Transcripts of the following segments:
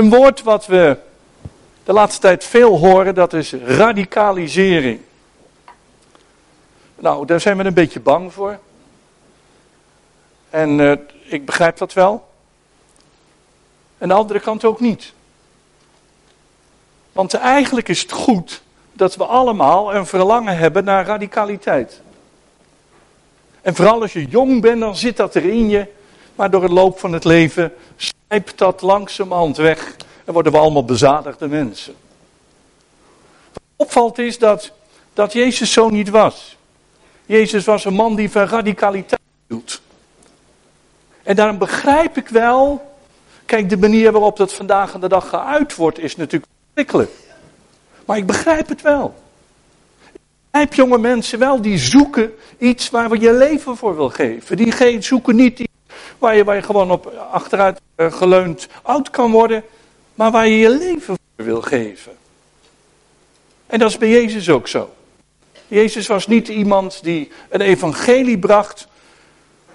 Een woord wat we de laatste tijd veel horen, dat is radicalisering. Nou, daar zijn we een beetje bang voor. En uh, ik begrijp dat wel. En de andere kant ook niet. Want eigenlijk is het goed dat we allemaal een verlangen hebben naar radicaliteit. En vooral als je jong bent, dan zit dat er in je. Maar door het loop van het leven slijpt dat langzamerhand weg. En worden we allemaal bezadigde mensen. Wat opvalt is dat, dat Jezus zo niet was. Jezus was een man die van radicaliteit hield. En daarom begrijp ik wel. Kijk, de manier waarop dat vandaag aan de dag geuit wordt is natuurlijk verschrikkelijk. Maar ik begrijp het wel. Ik begrijp jonge mensen wel, die zoeken iets waar we je leven voor wil geven. Die zoeken niet iets waar je, gewoon op achteruit eh, geleund oud kan worden. Maar waar je je leven voor wil geven. En dat is bij Jezus ook zo. Jezus was niet iemand die een evangelie bracht.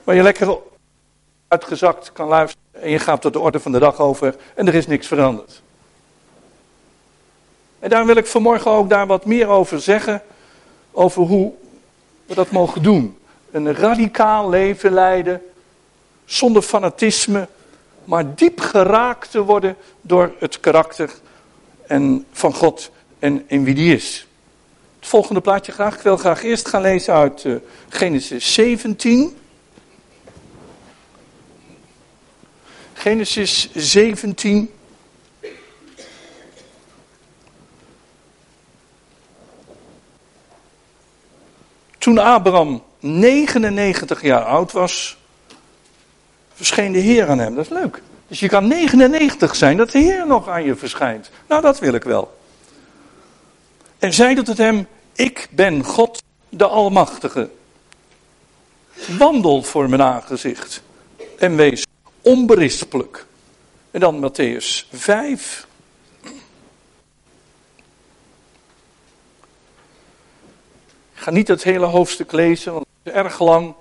Waar je lekker uitgezakt kan luisteren. En je gaat tot de orde van de dag over. En er is niks veranderd. En daar wil ik vanmorgen ook daar wat meer over zeggen. Over hoe we dat mogen doen. Een radicaal leven leiden. Zonder fanatisme. Maar diep geraakt te worden door het karakter en van God en in wie die is. Het volgende plaatje graag. Ik wil graag eerst gaan lezen uit uh, Genesis 17. Genesis 17. Toen Abraham 99 jaar oud was, verscheen de Heer aan hem. Dat is leuk. Dus je kan 99 zijn, dat de Heer nog aan je verschijnt. Nou, dat wil ik wel. En zei tot hem, ik ben God de Almachtige. Wandel voor mijn aangezicht en wees onberispelijk. En dan Matthäus 5. Ik ga niet het hele hoofdstuk lezen, want het is erg lang.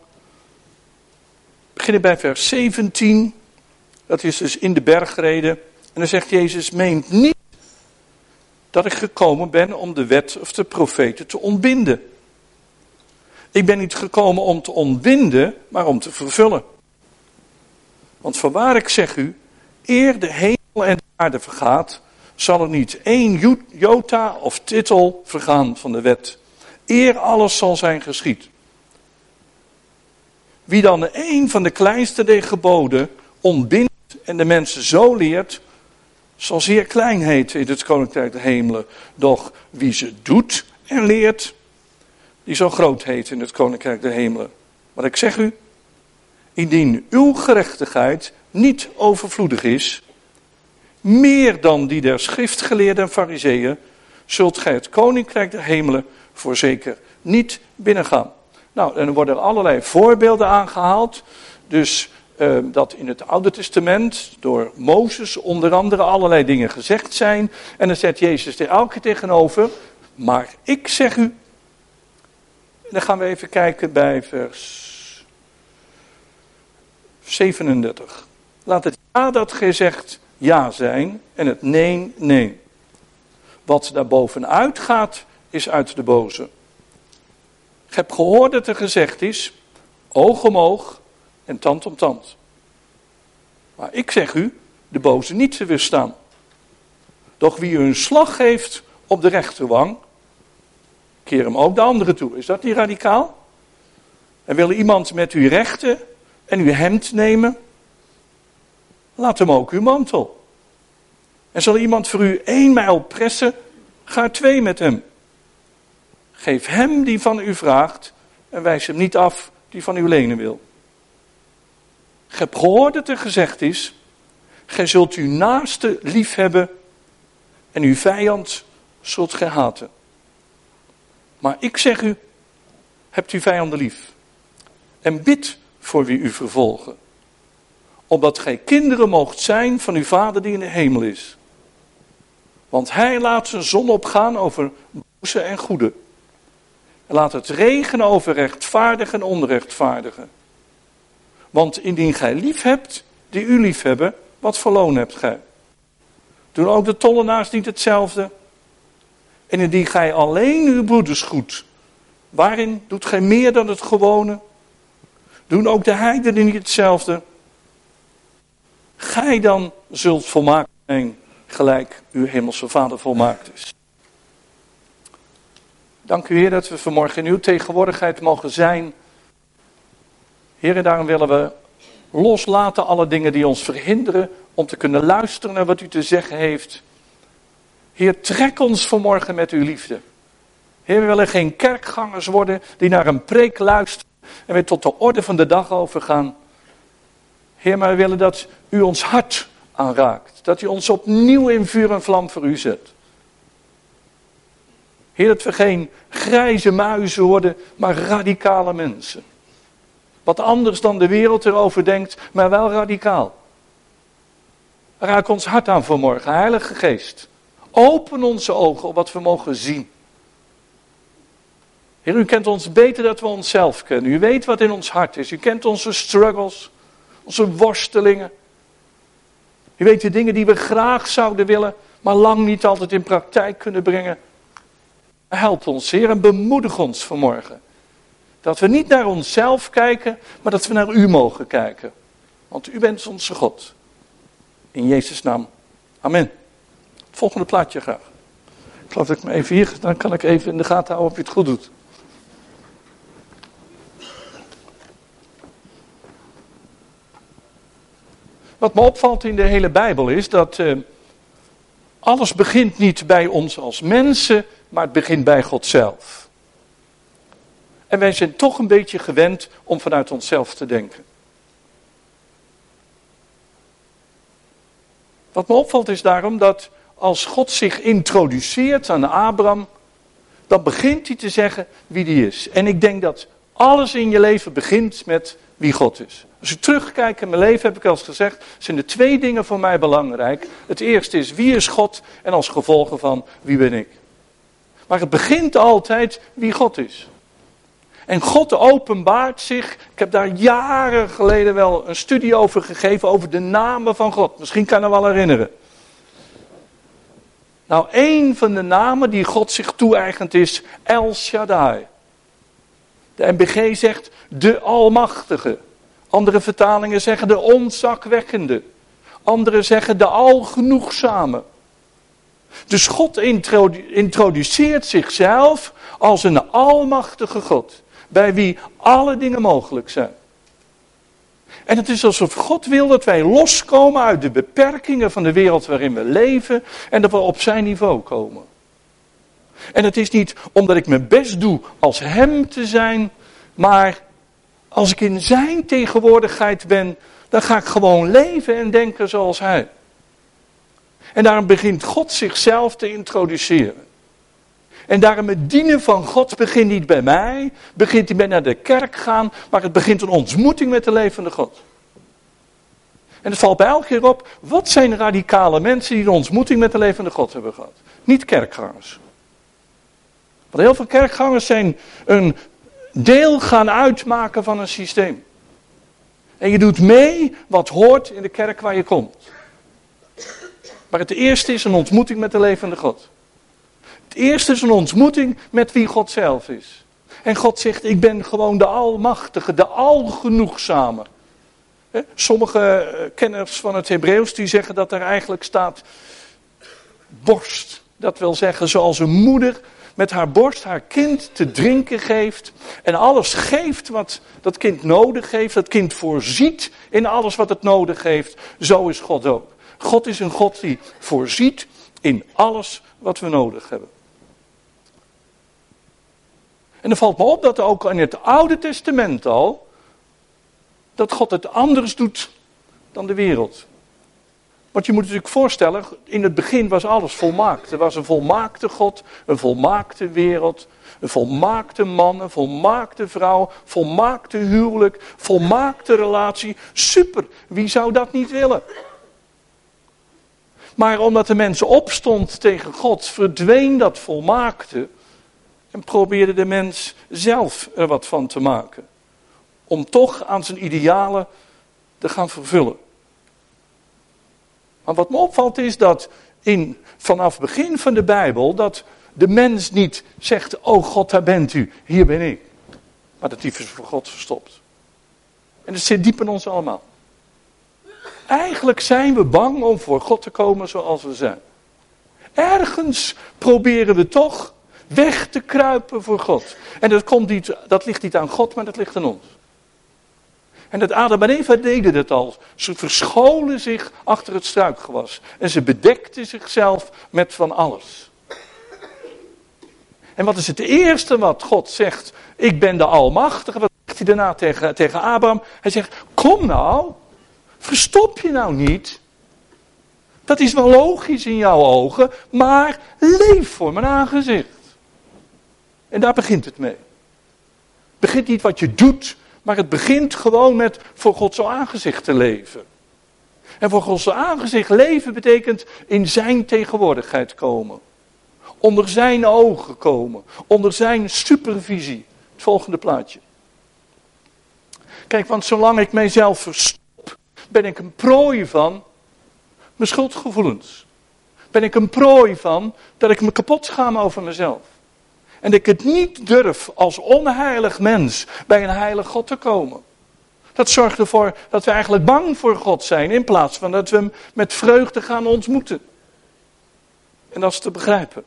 Beginnen bij vers 17. Dat is dus in de bergreden. En dan zegt Jezus, meent niet dat ik gekomen ben om de wet of de profeten te ontbinden. Ik ben niet gekomen om te ontbinden, maar om te vervullen. Want voorwaar ik zeg u, eer de hemel en de aarde vergaat, zal er niet één jota of titel vergaan van de wet. Eer alles zal zijn geschied. Wie dan een van de kleinste der geboden ontbindt en de mensen zo leert, zal zeer klein heten in het koninkrijk der hemelen. Doch wie ze doet en leert, die zal groot heten in het koninkrijk der hemelen. Maar ik zeg u, indien uw gerechtigheid niet overvloedig is, meer dan die der schriftgeleerden en fariseeën, zult gij het koninkrijk der hemelen voorzeker niet binnengaan. Nou, en er worden allerlei voorbeelden aangehaald. Dus uh, dat in het Oude Testament door Mozes onder andere allerlei dingen gezegd zijn. En dan zet Jezus er elke tegenover. Maar ik zeg u. En dan gaan we even kijken bij vers 37. Laat het ja dat gij zegt ja zijn en het nee nee. Wat daar bovenuit gaat is uit de boze. Ik heb gehoord dat er gezegd is, oog om oog en tand om tand. Maar ik zeg u, de boze niet te weerstaan. Doch wie u een slag geeft op de rechterwang, keer hem ook de andere toe. Is dat niet radicaal? En wil iemand met u rechten en uw hemd nemen, laat hem ook uw mantel. En zal iemand voor u één mijl pressen, ga twee met hem. Geef hem die van u vraagt en wijs hem niet af die van u lenen wil. Ge hebt gehoord dat er gezegd is, gij zult uw naaste lief hebben en uw vijand zult gij haten. Maar ik zeg u, hebt uw vijanden lief en bid voor wie u vervolgen. Opdat gij kinderen moogt zijn van uw vader die in de hemel is. Want hij laat zijn zon opgaan over boze en goede. Laat het regenen over rechtvaardigen en onrechtvaardigen. Want indien gij lief hebt, die u lief hebben, wat voor loon hebt gij? Doen ook de tollenaars niet hetzelfde? En indien gij alleen uw broeders goed, waarin doet gij meer dan het gewone? Doen ook de heidenen niet hetzelfde? Gij dan zult volmaakt zijn, gelijk uw hemelse Vader volmaakt is. Dank u Heer dat we vanmorgen in uw tegenwoordigheid mogen zijn. Heer, daarom willen we loslaten alle dingen die ons verhinderen om te kunnen luisteren naar wat u te zeggen heeft. Heer, trek ons vanmorgen met uw liefde. Heer, we willen geen kerkgangers worden die naar een preek luisteren en weer tot de orde van de dag overgaan. Heer, maar we willen dat u ons hart aanraakt. Dat u ons opnieuw in vuur en vlam voor u zet. Heer, dat we geen grijze muizen worden, maar radicale mensen. Wat anders dan de wereld erover denkt, maar wel radicaal. Raak ons hart aan vanmorgen, Heilige Geest. Open onze ogen op wat we mogen zien. Heer, u kent ons beter dan we onszelf kennen. U weet wat in ons hart is. U kent onze struggles, onze worstelingen. U weet de dingen die we graag zouden willen, maar lang niet altijd in praktijk kunnen brengen. Help ons, Heer, en bemoedig ons vanmorgen. Dat we niet naar onszelf kijken, maar dat we naar U mogen kijken. Want U bent onze God. In Jezus' naam. Amen. Het volgende plaatje graag. Ik geloof dat ik me even hier, dan kan ik even in de gaten houden of je het goed doet. Wat me opvalt in de hele Bijbel is dat uh, alles begint niet bij ons als mensen, maar het begint bij God zelf. En wij zijn toch een beetje gewend om vanuit onszelf te denken. Wat me opvalt is daarom dat als God zich introduceert aan Abraham, dan begint hij te zeggen wie hij is. En ik denk dat alles in je leven begint met wie God is. Als ik terugkijk in mijn leven, heb ik al eens gezegd, zijn er twee dingen voor mij belangrijk. Het eerste is wie is God en als gevolg van wie ben ik. Maar het begint altijd wie God is. En God openbaart zich. Ik heb daar jaren geleden wel een studie over gegeven, over de namen van God. Misschien kan je het wel herinneren. Nou, één van de namen die God zich toe-eigent is El Shaddai. De MBG zegt de Almachtige. Andere vertalingen zeggen de onzakwekkende. Anderen zeggen de algenoegzame. Dus God introduceert zichzelf als een almachtige God, bij wie alle dingen mogelijk zijn. En het is alsof God wil dat wij loskomen uit de beperkingen van de wereld waarin we leven en dat we op zijn niveau komen. En het is niet omdat ik mijn best doe als Hem te zijn, maar als ik in Zijn tegenwoordigheid ben, dan ga ik gewoon leven en denken zoals Hij. En daarom begint God zichzelf te introduceren. En daarom het dienen van God begint niet bij mij, begint niet bij naar de kerk gaan, maar het begint een ontmoeting met de levende God. En het valt bij elke keer op, wat zijn radicale mensen die een ontmoeting met de levende God hebben gehad? Niet kerkgangers. Want heel veel kerkgangers zijn een deel gaan uitmaken van een systeem. En je doet mee wat hoort in de kerk waar je komt. Maar het eerste is een ontmoeting met de levende God. Het eerste is een ontmoeting met wie God zelf is. En God zegt, ik ben gewoon de Almachtige, de Algenoegzame. Sommige eh, kenners van het Hebreeuws die zeggen dat er eigenlijk staat borst. Dat wil zeggen zoals een moeder met haar borst haar kind te drinken geeft. En alles geeft wat dat kind nodig heeft. Dat kind voorziet in alles wat het nodig heeft. Zo is God ook. God is een God die voorziet in alles wat we nodig hebben. En dan valt me op dat ook in het Oude Testament al, dat God het anders doet dan de wereld. Want je moet je natuurlijk voorstellen, in het begin was alles volmaakt. Er was een volmaakte God, een volmaakte wereld, een volmaakte man, een volmaakte vrouw, volmaakte huwelijk, volmaakte relatie. Super, wie zou dat niet willen? Maar omdat de mens opstond tegen God, verdween dat volmaakte en probeerde de mens zelf er wat van te maken. Om toch aan zijn idealen te gaan vervullen. Maar wat me opvalt is dat in, vanaf het begin van de Bijbel dat de mens niet zegt, oh God, daar bent u, hier ben ik. Maar dat die voor God verstopt. En dat zit diep in ons allemaal. Eigenlijk zijn we bang om voor God te komen zoals we zijn. Ergens proberen we toch weg te kruipen voor God. En dat, komt niet, dat ligt niet aan God, maar dat ligt aan ons. En dat Adam en Eva deden het al. Ze verscholen zich achter het struikgewas. En ze bedekten zichzelf met van alles. En wat is het eerste wat God zegt? Ik ben de Almachtige. Wat zegt hij daarna tegen, tegen Abraham? Hij zegt, kom nou, verstop je nou niet. Dat is wel logisch in jouw ogen, maar leef voor mijn aangezicht. En daar begint het mee. Begint niet wat je doet, maar het begint gewoon met voor Gods aangezicht te leven. En voor Gods aangezicht leven betekent in zijn tegenwoordigheid komen. Onder zijn ogen komen. Onder zijn supervisie. Het volgende plaatje. Kijk, want zolang ik mijzelf verstop, ben ik een prooi van mijn schuldgevoelens. Ben ik een prooi van dat ik me kapot schaam over mezelf. En dat ik het niet durf als onheilig mens bij een heilig God te komen. Dat zorgt ervoor dat we eigenlijk bang voor God zijn in plaats van dat we hem met vreugde gaan ontmoeten. En dat is te begrijpen.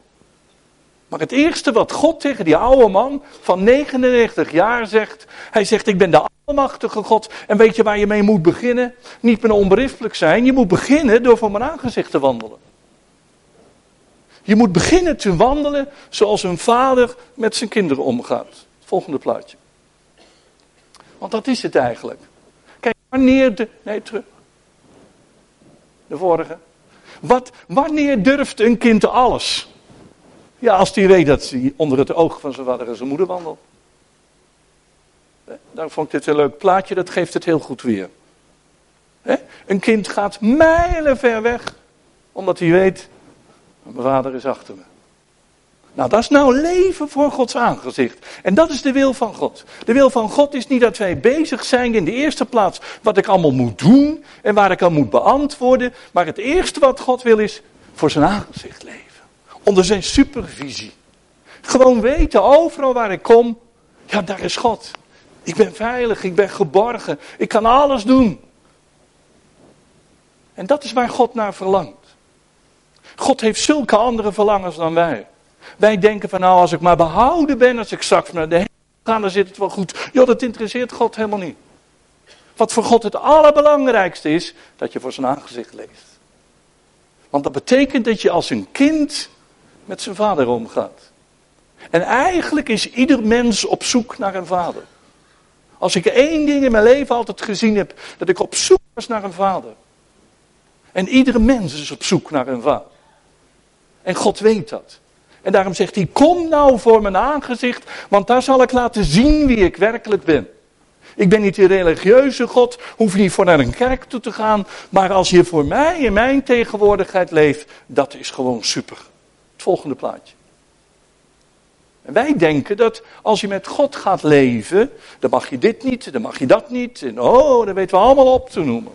Maar het eerste wat God tegen die oude man van 99 jaar zegt, hij zegt ik ben de almachtige God en weet je waar je mee moet beginnen? Niet meer onberispelijk zijn, je moet beginnen door voor mijn aangezicht te wandelen. Je moet beginnen te wandelen zoals een vader met zijn kinderen omgaat. Volgende plaatje. Want dat is het eigenlijk. Kijk, wanneer de. Nee, terug. De vorige. Wat, wanneer durft een kind alles? Ja, als hij weet dat hij onder het oog van zijn vader en zijn moeder wandelt. Daarom vond ik dit een leuk plaatje, dat geeft het heel goed weer. Een kind gaat mijlen ver weg, omdat hij weet, mijn vader is achter me. Nou, dat is nou leven voor Gods aangezicht. En dat is de wil van God. De wil van God is niet dat wij bezig zijn in de eerste plaats wat ik allemaal moet doen en waar ik aan moet beantwoorden. Maar het eerste wat God wil is voor zijn aangezicht leven. Onder zijn supervisie. Gewoon weten, overal waar ik kom, ja, daar is God. Ik ben veilig, ik ben geborgen, ik kan alles doen. En dat is waar God naar verlangt. God heeft zulke andere verlangens dan wij. Wij denken van nou, als ik maar behouden ben, als ik straks naar de hemel ga, dan zit het wel goed. Joh, dat interesseert God helemaal niet. Wat voor God het allerbelangrijkste is, dat je voor zijn aangezicht leeft. Want dat betekent dat je als een kind met zijn vader omgaat. En eigenlijk is ieder mens op zoek naar een vader. Als ik één ding in mijn leven altijd gezien heb, dat ik op zoek was naar een vader. En iedere mens is op zoek naar een vader. En God weet dat. En daarom zegt hij: Kom nou voor mijn aangezicht, want daar zal ik laten zien wie ik werkelijk ben. Ik ben niet die religieuze God, hoef niet voor naar een kerk toe te gaan, maar als je voor mij in mijn tegenwoordigheid leeft, dat is gewoon super. Het volgende plaatje. En wij denken dat als je met God gaat leven, dan mag je dit niet, dan mag je dat niet. En oh, dat weten we allemaal op te noemen.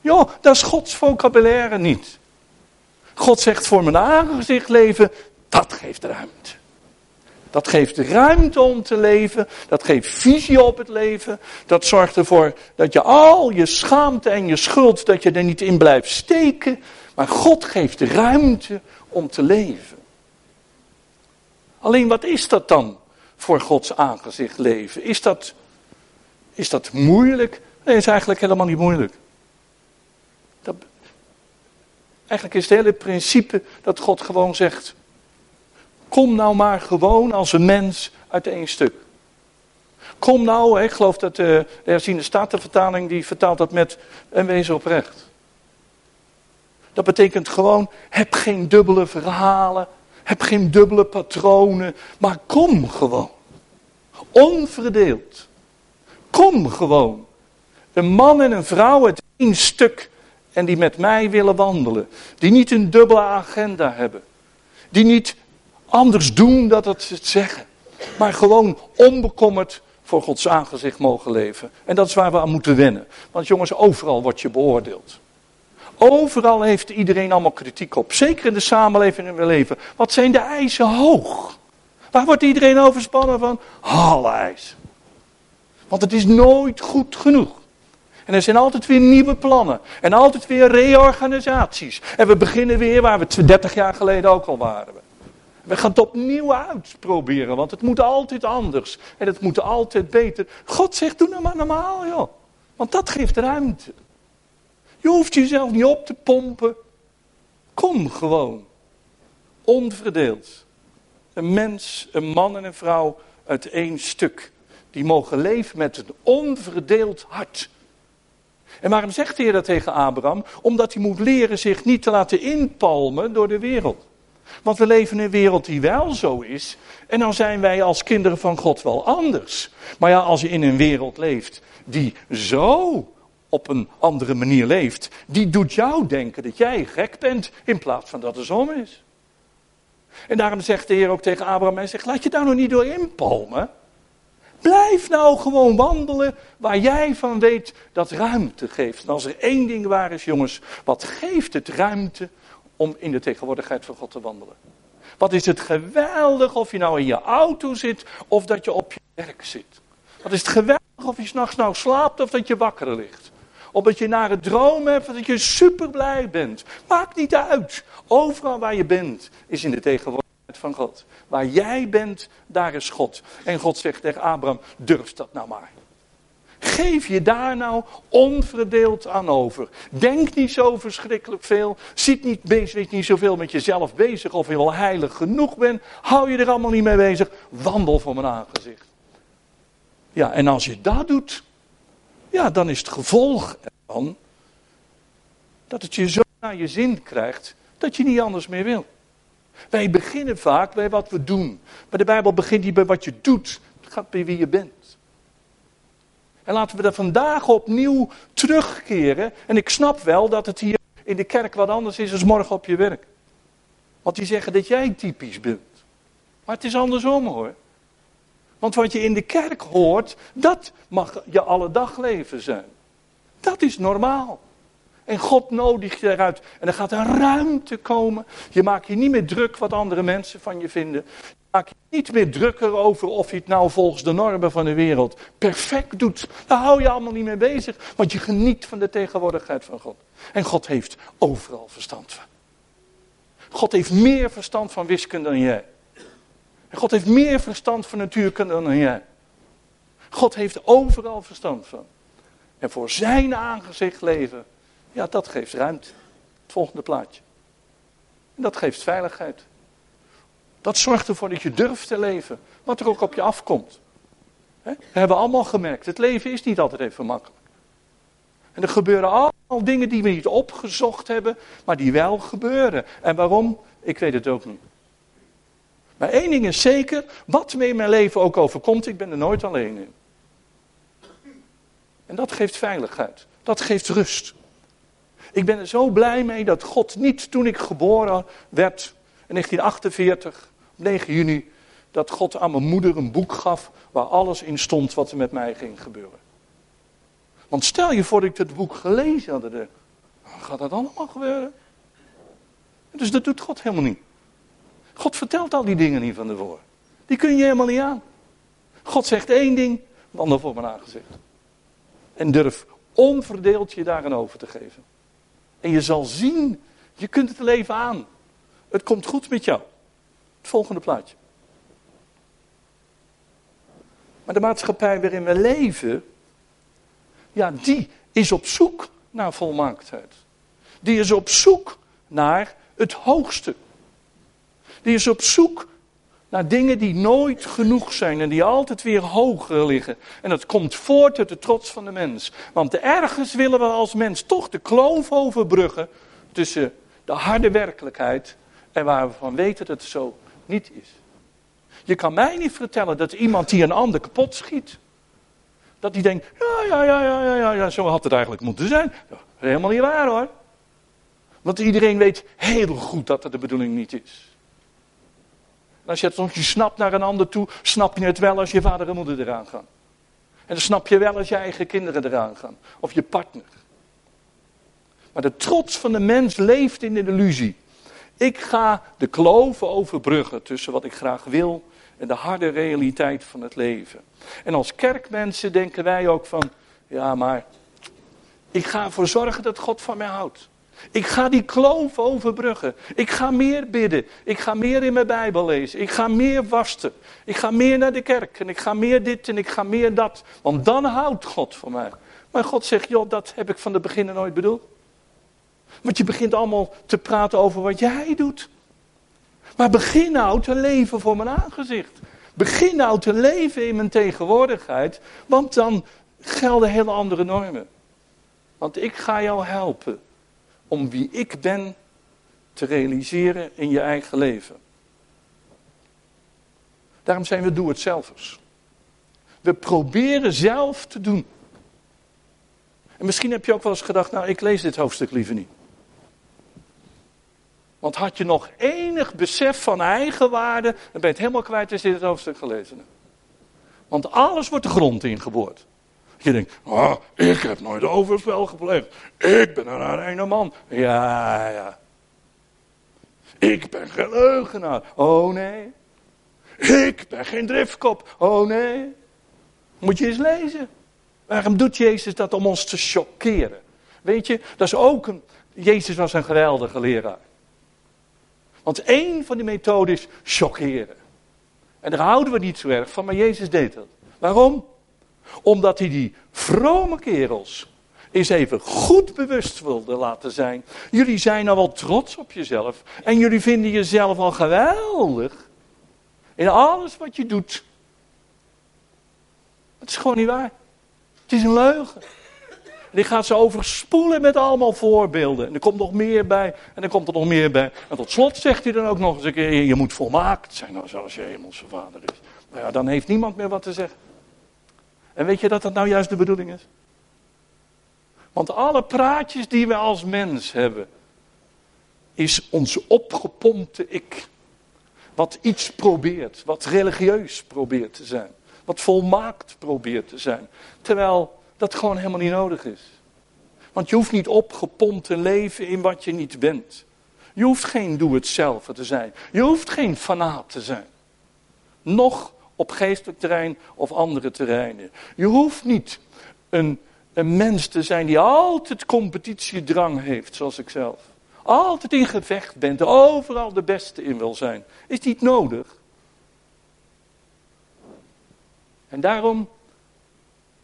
Joh, dat is Gods vocabulaire niet. God zegt voor mijn aangezicht leven, dat geeft ruimte. Dat geeft ruimte om te leven. Dat geeft visie op het leven. Dat zorgt ervoor dat je al je schaamte en je schuld, dat je er niet in blijft steken. Maar God geeft ruimte om te leven. Alleen wat is dat dan voor Gods aangezicht leven? Is dat, is dat moeilijk? Nee, is eigenlijk helemaal niet moeilijk. Dat, eigenlijk is het hele principe dat God gewoon zegt: Kom nou maar gewoon als een mens uit één stuk. Kom nou, ik geloof dat de, de herziende die vertaalt dat met een wezen oprecht. Dat betekent gewoon, heb geen dubbele verhalen, heb geen dubbele patronen, maar kom gewoon. Onverdeeld. Kom gewoon. Een man en een vrouw uit één stuk en die met mij willen wandelen. Die niet een dubbele agenda hebben. Die niet anders doen dan het zeggen. Maar gewoon onbekommerd voor Gods aangezicht mogen leven. En dat is waar we aan moeten wennen. Want jongens, overal word je beoordeeld. Overal heeft iedereen allemaal kritiek op. Zeker in de samenleving in we leven. Wat zijn de eisen hoog? Waar wordt iedereen overspannen van? Alle eisen. Want het is nooit goed genoeg. En er zijn altijd weer nieuwe plannen. En altijd weer reorganisaties. En we beginnen weer waar we 30 jaar geleden ook al waren. We gaan het opnieuw uitproberen, want het moet altijd anders. En het moet altijd beter. God zegt, doe nou maar normaal, joh. Want dat geeft ruimte. Je hoeft jezelf niet op te pompen. Kom gewoon. Onverdeeld. Een mens, een man en een vrouw uit één stuk. Die mogen leven met een onverdeeld hart. En waarom zegt de Heer dat tegen Abraham? Omdat hij moet leren zich niet te laten inpalmen door de wereld. Want we leven in een wereld die wel zo is. En dan zijn wij als kinderen van God wel anders. Maar ja, als je in een wereld leeft die zo op een andere manier leeft, die doet jou denken dat jij gek bent in plaats van dat het zo is. En daarom zegt de Heer ook tegen Abraham, hij zegt, laat je daar nog niet door inpalmen. Blijf nou gewoon wandelen waar jij van weet dat ruimte geeft. En als er één ding waar is, jongens, wat geeft het ruimte om in de tegenwoordigheid van God te wandelen? Wat is het geweldig of je nou in je auto zit of dat je op je werk zit. Wat is het geweldig of je s'nachts nou slaapt of dat je wakker ligt. Of dat je naar het droom hebt of dat je super blij bent. Maakt niet uit. Overal waar je bent is in de tegenwoordigheid van God. Waar jij bent, daar is God. En God zegt tegen Abraham, durf dat nou maar. Geef je daar nou onverdeeld aan over. Denk niet zo verschrikkelijk veel. Zit niet, bezig, niet zoveel met jezelf bezig of je wel heilig genoeg bent. Hou je er allemaal niet mee bezig. Wandel voor mijn aangezicht. Ja, en als je dat doet, ja, dan is het gevolg ervan dat het je zo naar je zin krijgt dat je niet anders meer wil. Wij beginnen vaak bij wat we doen. Maar de Bijbel begint niet bij wat je doet. Het gaat bij wie je bent. En laten we dat vandaag opnieuw terugkeren. En ik snap wel dat het hier in de kerk wat anders is dan morgen op je werk. Want die zeggen dat jij typisch bent. Maar het is andersom hoor. Want wat je in de kerk hoort, dat mag je alle dagleven zijn. Dat is normaal. En God nodigt je eruit. En er gaat een ruimte komen. Je maakt je niet meer druk wat andere mensen van je vinden. Je maakt je niet meer drukker over of je het nou volgens de normen van de wereld perfect doet. Daar hou je allemaal niet mee bezig. Want je geniet van de tegenwoordigheid van God. En God heeft overal verstand van. God heeft meer verstand van wiskunde dan jij. En God heeft meer verstand van natuurkunde dan jij. God heeft overal verstand van. En voor zijn aangezicht leven ja, dat geeft ruimte. Het volgende plaatje. En dat geeft veiligheid. Dat zorgt ervoor dat je durft te leven, wat er ook op je afkomt. We hebben allemaal gemerkt, het leven is niet altijd even makkelijk. En er gebeuren allemaal dingen die we niet opgezocht hebben, maar die wel gebeuren. En waarom? Ik weet het ook niet. Maar één ding is zeker, wat me in mijn leven ook overkomt, ik ben er nooit alleen in. En dat geeft veiligheid. Dat geeft rust. Ik ben er zo blij mee dat God niet toen ik geboren werd in 1948, op 9 juni, dat God aan mijn moeder een boek gaf waar alles in stond wat er met mij ging gebeuren. Want stel je voor dat ik het boek gelezen had, dan gaat dat allemaal gebeuren? Dus dat doet God helemaal niet. God vertelt al die dingen niet van tevoren. Die kun je helemaal niet aan. God zegt één ding, wandel voor mijn aangezicht. En durf onverdeeld je daarin over te geven. En je zal zien, je kunt het leven aan. Het komt goed met jou. Het volgende plaatje. Maar de maatschappij waarin we leven, ja, die is op zoek naar volmaaktheid. Die is op zoek naar het hoogste. Die is op zoek naar dingen die nooit genoeg zijn en die altijd weer hoger liggen. En dat komt voort uit de trots van de mens. Want ergens willen we als mens toch de kloof overbruggen tussen de harde werkelijkheid en waar we van weten dat het zo niet is. Je kan mij niet vertellen dat iemand die een ander kapot schiet, dat die denkt, ja, ja, ja, ja, ja, ja, zo had het eigenlijk moeten zijn. Helemaal niet waar hoor. Want iedereen weet heel goed dat dat de bedoeling niet is als je het soms snapt naar een ander toe, snap je het wel als je vader en moeder eraan gaan. En dan snap je wel als je eigen kinderen eraan gaan. Of je partner. Maar de trots van de mens leeft in de illusie. Ik ga de kloven overbruggen tussen wat ik graag wil en de harde realiteit van het leven. En als kerkmensen denken wij ook van, ja maar, ik ga ervoor zorgen dat God van mij houdt. Ik ga die kloof overbruggen. Ik ga meer bidden. Ik ga meer in mijn Bijbel lezen. Ik ga meer vasten. Ik ga meer naar de kerk. En ik ga meer dit en ik ga meer dat. Want dan houdt God van mij. Maar God zegt, joh, dat heb ik van de begin nooit bedoeld. Want je begint allemaal te praten over wat jij doet. Maar begin nou te leven voor mijn aangezicht. Begin nou te leven in mijn tegenwoordigheid. Want dan gelden hele andere normen. Want ik ga jou helpen om wie ik ben te realiseren in je eigen leven. Daarom zijn we doe-het-zelvers. We proberen zelf te doen. En misschien heb je ook wel eens gedacht, nou ik lees dit hoofdstuk liever niet. Want had je nog enig besef van eigenwaarde, dan ben je het helemaal kwijt als je dit hoofdstuk gelezen hebt. Want alles wordt de grond ingeboord. Je denkt, oh, ik heb nooit overspel gepleegd. Ik ben een ene man. Ja, ja. Ik ben geen leugenaar. Oh nee. Ik ben geen driftkop. Oh nee. Moet je eens lezen. Waarom doet Jezus dat om ons te chockeren? Weet je, dat is ook een. Jezus was een geweldige leraar. Want één van die methoden is chockeren. En daar houden we niet zo erg van, maar Jezus deed dat. Waarom? Omdat hij die vrome kerels eens even goed bewust wilde laten zijn. Jullie zijn nou wel trots op jezelf. En jullie vinden jezelf al geweldig. In alles wat je doet. Het is gewoon niet waar. Het is een leugen. En die gaat ze overspoelen met allemaal voorbeelden. En er komt nog meer bij. En er komt er nog meer bij. En tot slot zegt hij dan ook nog eens een keer: Je moet volmaakt zijn zoals je hemelse vader is. Nou ja, dan heeft niemand meer wat te zeggen. En weet je dat dat nou juist de bedoeling is? Want alle praatjes die we als mens hebben, is ons opgepompte ik. Wat iets probeert, wat religieus probeert te zijn, wat volmaakt probeert te zijn. Terwijl dat gewoon helemaal niet nodig is. Want je hoeft niet opgepompt te leven in wat je niet bent. Je hoeft geen doe-het-zelf te zijn. Je hoeft geen fanaat te zijn. Nog op geestelijk terrein of andere terreinen. Je hoeft niet een, een mens te zijn die altijd competitiedrang heeft, zoals ik zelf. Altijd in gevecht bent, overal de beste in wil zijn. Is niet nodig. En daarom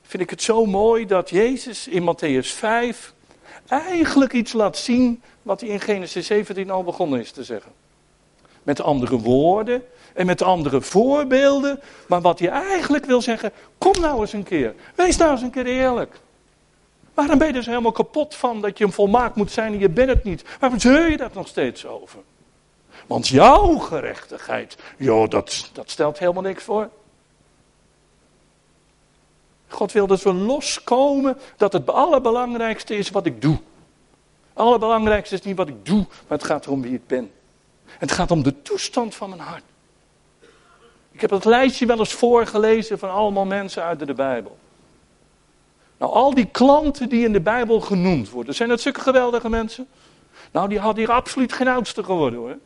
vind ik het zo mooi dat Jezus in Matthäus 5 eigenlijk iets laat zien wat hij in Genesis 17 al begonnen is te zeggen. Met andere woorden en met andere voorbeelden. Maar wat hij eigenlijk wil zeggen, kom nou eens een keer. Wees nou eens een keer eerlijk. Waarom ben je dus helemaal kapot van dat je een volmaakt moet zijn en je bent het niet? Waarom zeur je dat nog steeds over? Want jouw gerechtigheid, joh, dat, dat stelt helemaal niks voor. God wil dat we loskomen dat het allerbelangrijkste is wat ik doe. Allerbelangrijkste is niet wat ik doe, maar het gaat erom wie ik ben. Het gaat om de toestand van mijn hart. Ik heb dat lijstje wel eens voorgelezen van allemaal mensen uit de Bijbel. Nou, al die klanten die in de Bijbel genoemd worden, zijn dat zulke geweldige mensen? Nou, die hadden hier absoluut geen oudste geworden hoor.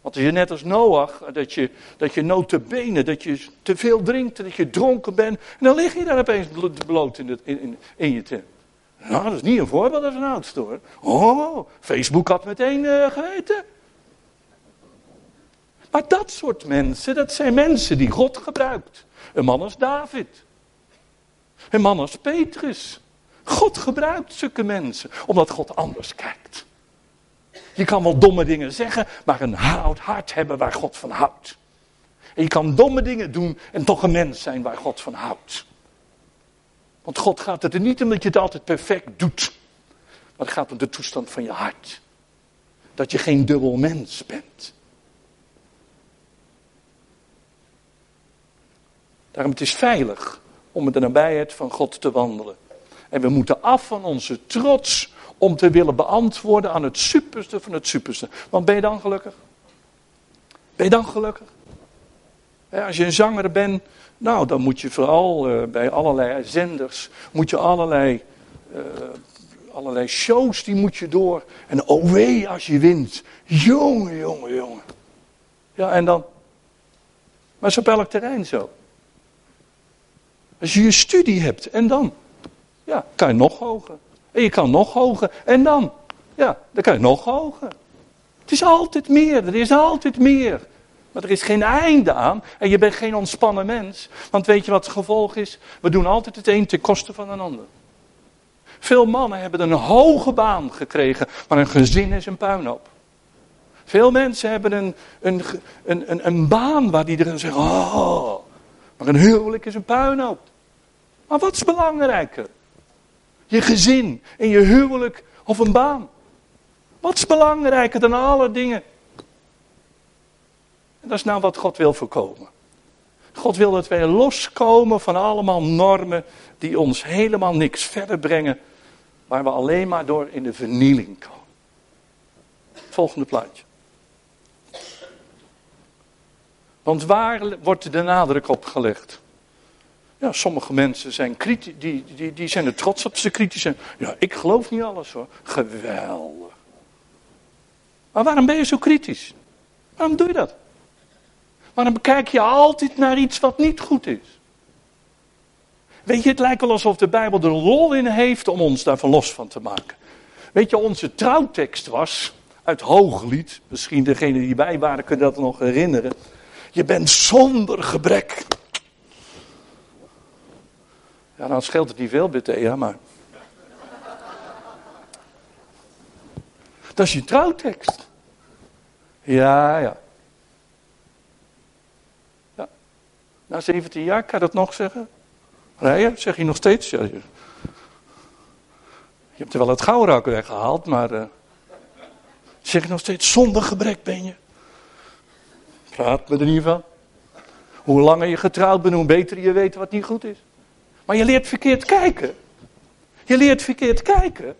Want als je net als Noach, dat je, dat je notabene, dat je te veel drinkt, dat je dronken bent, en dan lig je daar opeens bloot in, in, in, je tent. Nou, dat is niet een voorbeeld als een oudste hoor. Oh, Facebook had meteen uh, geweten. Maar dat soort mensen, dat zijn mensen die God gebruikt. Een man als David. Een man als Petrus. God gebruikt zulke mensen, omdat God anders kijkt. Je kan wel domme dingen zeggen, maar een hart hebben waar God van houdt. En je kan domme dingen doen en toch een mens zijn waar God van houdt. Want God gaat het er niet om dat je het altijd perfect doet. Maar het gaat om de toestand van je hart. Dat je geen dubbel mens bent. Daarom het is veilig om in de nabijheid van God te wandelen. En we moeten af van onze trots om te willen beantwoorden aan het superste van het superste. Want ben je dan gelukkig? Ben je dan gelukkig? als je een zanger bent, nou dan moet je vooral uh, bij allerlei zenders, moet je allerlei, uh, Allerlei shows die moet je door. En oh wee als je wint. Jongen, jongen, jongen. Ja, en dan? Maar is op elk terrein zo. Als je je studie hebt, en dan? Ja, kan je nog hoger. En je kan nog hoger. En dan? Ja, dan kan je nog hoger. Het is altijd meer, er is altijd meer. Maar er is geen einde aan en je bent geen ontspannen mens. Want weet je wat het gevolg is? We doen altijd het een ten koste van een ander. Veel mannen hebben een hoge baan gekregen, maar een gezin is een puinhoop. Veel mensen hebben een, een, een, een, een baan waar die er zeggen, oh, maar een huwelijk is een puinhoop. Maar wat is belangrijker? Je gezin en je huwelijk of een baan? Wat is belangrijker dan alle dingen? En dat is nou wat God wil voorkomen. God wil dat wij loskomen van allemaal normen die ons helemaal niks verder brengen, waar we alleen maar door in de vernieling komen. Volgende plaatje. Want waar wordt de nadruk op gelegd? Ja, sommige mensen zijn, kritisch, die, die, die zijn er trots op ze kritisch zijn. Ja, ik geloof niet alles hoor. Geweldig. Maar waarom ben je zo kritisch? Waarom doe je dat? Waarom bekijk je altijd naar iets wat niet goed is? Weet je, het lijkt wel alsof de Bijbel er lol in heeft om ons daarvan los van te maken. Weet je, onze trouwtekst was uit Hooglied. Misschien degenen die bij waren kunnen dat nog herinneren. Je bent zonder gebrek. Ja, dan scheelt het niet veel, Bethea, maar. Dat is je trouwtekst. Ja, ja. ja. Na 17 jaar kan je dat nog zeggen? Rijden, zeg je nog steeds. Ja, je, hebt er wel het gauwrak weggehaald, maar. Uh, zeg je nog steeds, zonder gebrek ben je. Praat me er niet van. Hoe langer je getrouwd bent, hoe beter je weet wat niet goed is. Maar je leert verkeerd kijken. Je leert verkeerd kijken.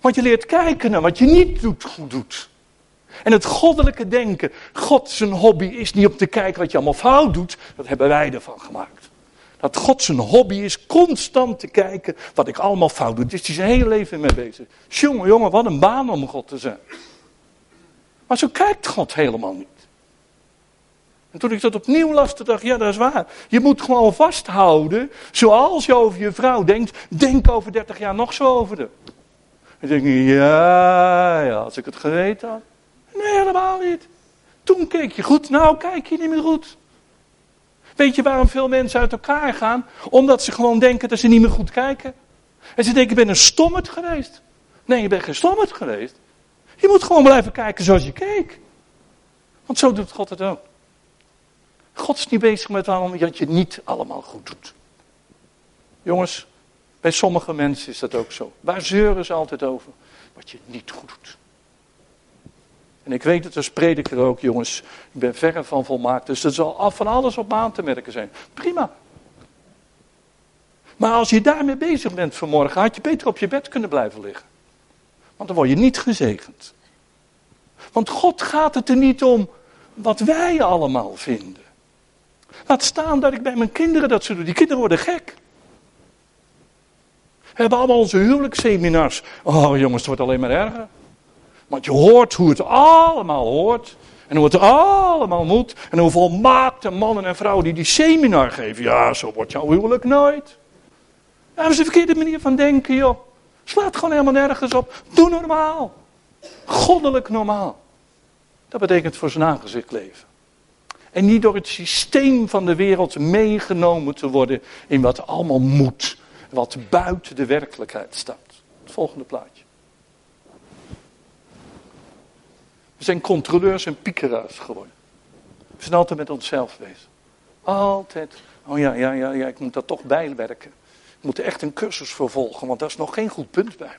Want je leert kijken naar wat je niet doet, goed doet. En het goddelijke denken, God zijn hobby is niet om te kijken wat je allemaal fout doet, dat hebben wij ervan gemaakt. Dat God zijn hobby is constant te kijken wat ik allemaal fout doe. Daar is hij zijn hele leven mee bezig. Jongen, jongen, wat een baan om God te zijn. Maar zo kijkt God helemaal niet. En toen ik dat opnieuw las, dacht ik, ja dat is waar. Je moet gewoon vasthouden, zoals je over je vrouw denkt, denk over 30 jaar nog zo over de. En denk je, ja, ja, als ik het geweten had. Nee, helemaal niet. Toen keek je goed, nou kijk je niet meer goed. Weet je waarom veel mensen uit elkaar gaan? Omdat ze gewoon denken dat ze niet meer goed kijken. En ze denken, ik ben een stommerd geweest. Nee, je bent geen stommerd geweest. Je moet gewoon blijven kijken zoals je keek. Want zo doet God het ook. God is niet bezig met waarom dat je niet allemaal goed doet. Jongens, bij sommige mensen is dat ook zo. Waar zeuren ze altijd over? Wat je niet goed doet. En ik weet het als prediker ook, jongens. Ik ben verre van volmaakt. Dus er zal van alles op aan te merken zijn. Prima. Maar als je daarmee bezig bent vanmorgen, had je beter op je bed kunnen blijven liggen. Want dan word je niet gezegend. Want God gaat het er niet om wat wij allemaal vinden. Laat staan dat ik bij mijn kinderen dat ze doen. Die kinderen worden gek. We hebben allemaal onze huwelijksseminars. Oh jongens, het wordt alleen maar erger. Want je hoort hoe het allemaal hoort. En hoe het allemaal moet. En hoe volmaakte mannen en vrouwen die die seminar geven. Ja, zo wordt jouw huwelijk nooit. Dat is de verkeerde manier van denken, joh. Slaat gewoon helemaal nergens op. Doe normaal. Goddelijk normaal. Dat betekent voor zijn aangezicht leven. En niet door het systeem van de wereld meegenomen te worden in wat allemaal moet. Wat buiten de werkelijkheid staat. Het volgende plaatje. We zijn controleurs en piekeraars geworden. We zijn altijd met onszelf bezig. Altijd. Oh ja, ja, ja, ja, ik moet daar toch bijwerken. Ik moet echt een cursus voor volgen, want daar is nog geen goed punt bij.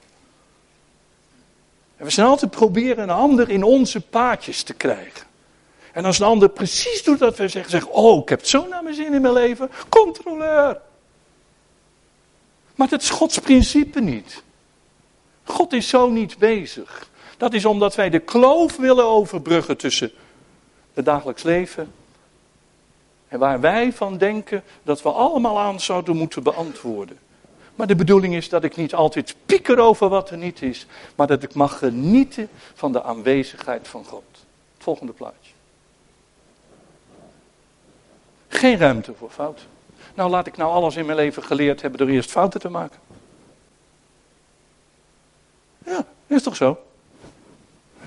En we zijn altijd proberen een ander in onze paadjes te krijgen. En als een ander precies doet wat we zeggen, zeg, oh, ik heb zo naar mijn zin in mijn leven, controleur. Maar dat is Gods principe niet. God is zo niet bezig. Dat is omdat wij de kloof willen overbruggen tussen het dagelijks leven en waar wij van denken dat we allemaal aan zouden moeten beantwoorden. Maar de bedoeling is dat ik niet altijd pieker over wat er niet is, maar dat ik mag genieten van de aanwezigheid van God. Volgende plaatje. Geen ruimte voor fouten. Nou, laat ik nou alles in mijn leven geleerd hebben door eerst fouten te maken. Ja, is toch zo?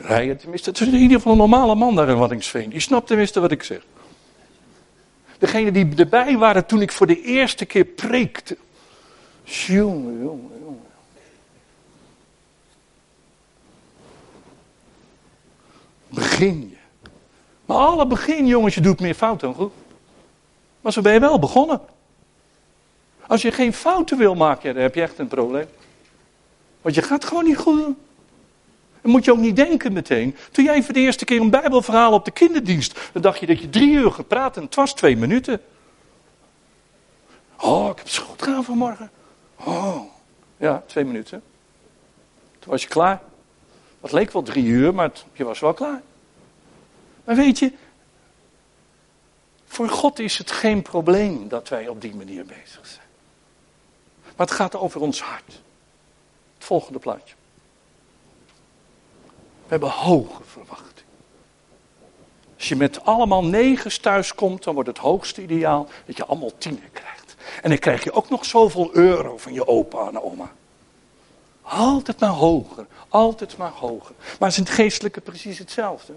Rijden tenminste, het is in ieder geval een normale man daar in Waddingsveen. Die snapt tenminste wat ik zeg. Degene die erbij waren toen ik voor de eerste keer preekte. Jongen, jongen, jongen. Begin je. Maar alle begin, jongens, je doet meer fouten dan goed. Maar zo ben je wel begonnen. Als je geen fouten wil maken, dan heb je echt een probleem. Want je gaat gewoon niet goed doen. Dan moet je ook niet denken meteen. Toen jij voor de eerste keer een Bijbelverhaal op de kinderdienst, dan dacht je dat je drie uur gepraat en het was twee minuten. Oh, ik heb goed gedaan vanmorgen. Oh, ja, twee minuten. Toen was je klaar. Het leek wel drie uur, maar je was wel klaar. Maar weet je, voor God is het geen probleem dat wij op die manier bezig zijn. Maar het gaat over ons hart. Het volgende plaatje. We hebben hoge verwachting. Als je met allemaal negens thuis komt, dan wordt het hoogste ideaal dat je allemaal tienen krijgt. En dan krijg je ook nog zoveel euro van je opa en oma. Altijd maar hoger, altijd maar hoger. Maar is het geestelijke precies hetzelfde.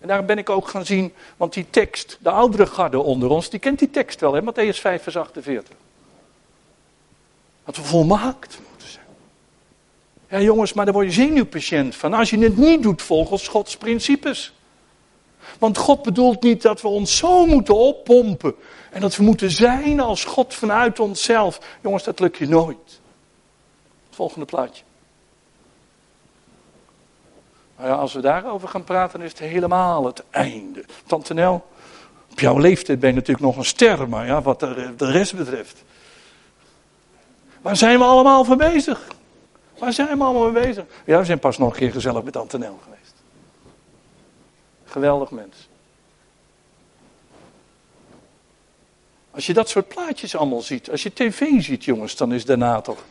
En daarom ben ik ook gaan zien, want die tekst, de oudere garde onder ons, die kent die tekst wel, hè? Matthäus 5, vers 48. Dat we volmaakt moeten zijn. Ja jongens, maar daar word je zenuwpatiënt van als je het niet doet volgens Gods principes. Want God bedoelt niet dat we ons zo moeten oppompen. En dat we moeten zijn als God vanuit onszelf. Jongens, dat lukt je nooit. volgende plaatje. Nou ja, als we daarover gaan praten, is het helemaal het einde. Tante Nel, op jouw leeftijd ben je natuurlijk nog een ster, maar ja, wat de, rest betreft. Waar zijn we allemaal voor bezig? Waar zijn we allemaal mee bezig? Ja, we zijn pas nog een keer gezellig met Tante Nel geweest. Geweldig mens. Als je dat soort plaatjes allemaal ziet, als je tv ziet, jongens, dan is daarna toch.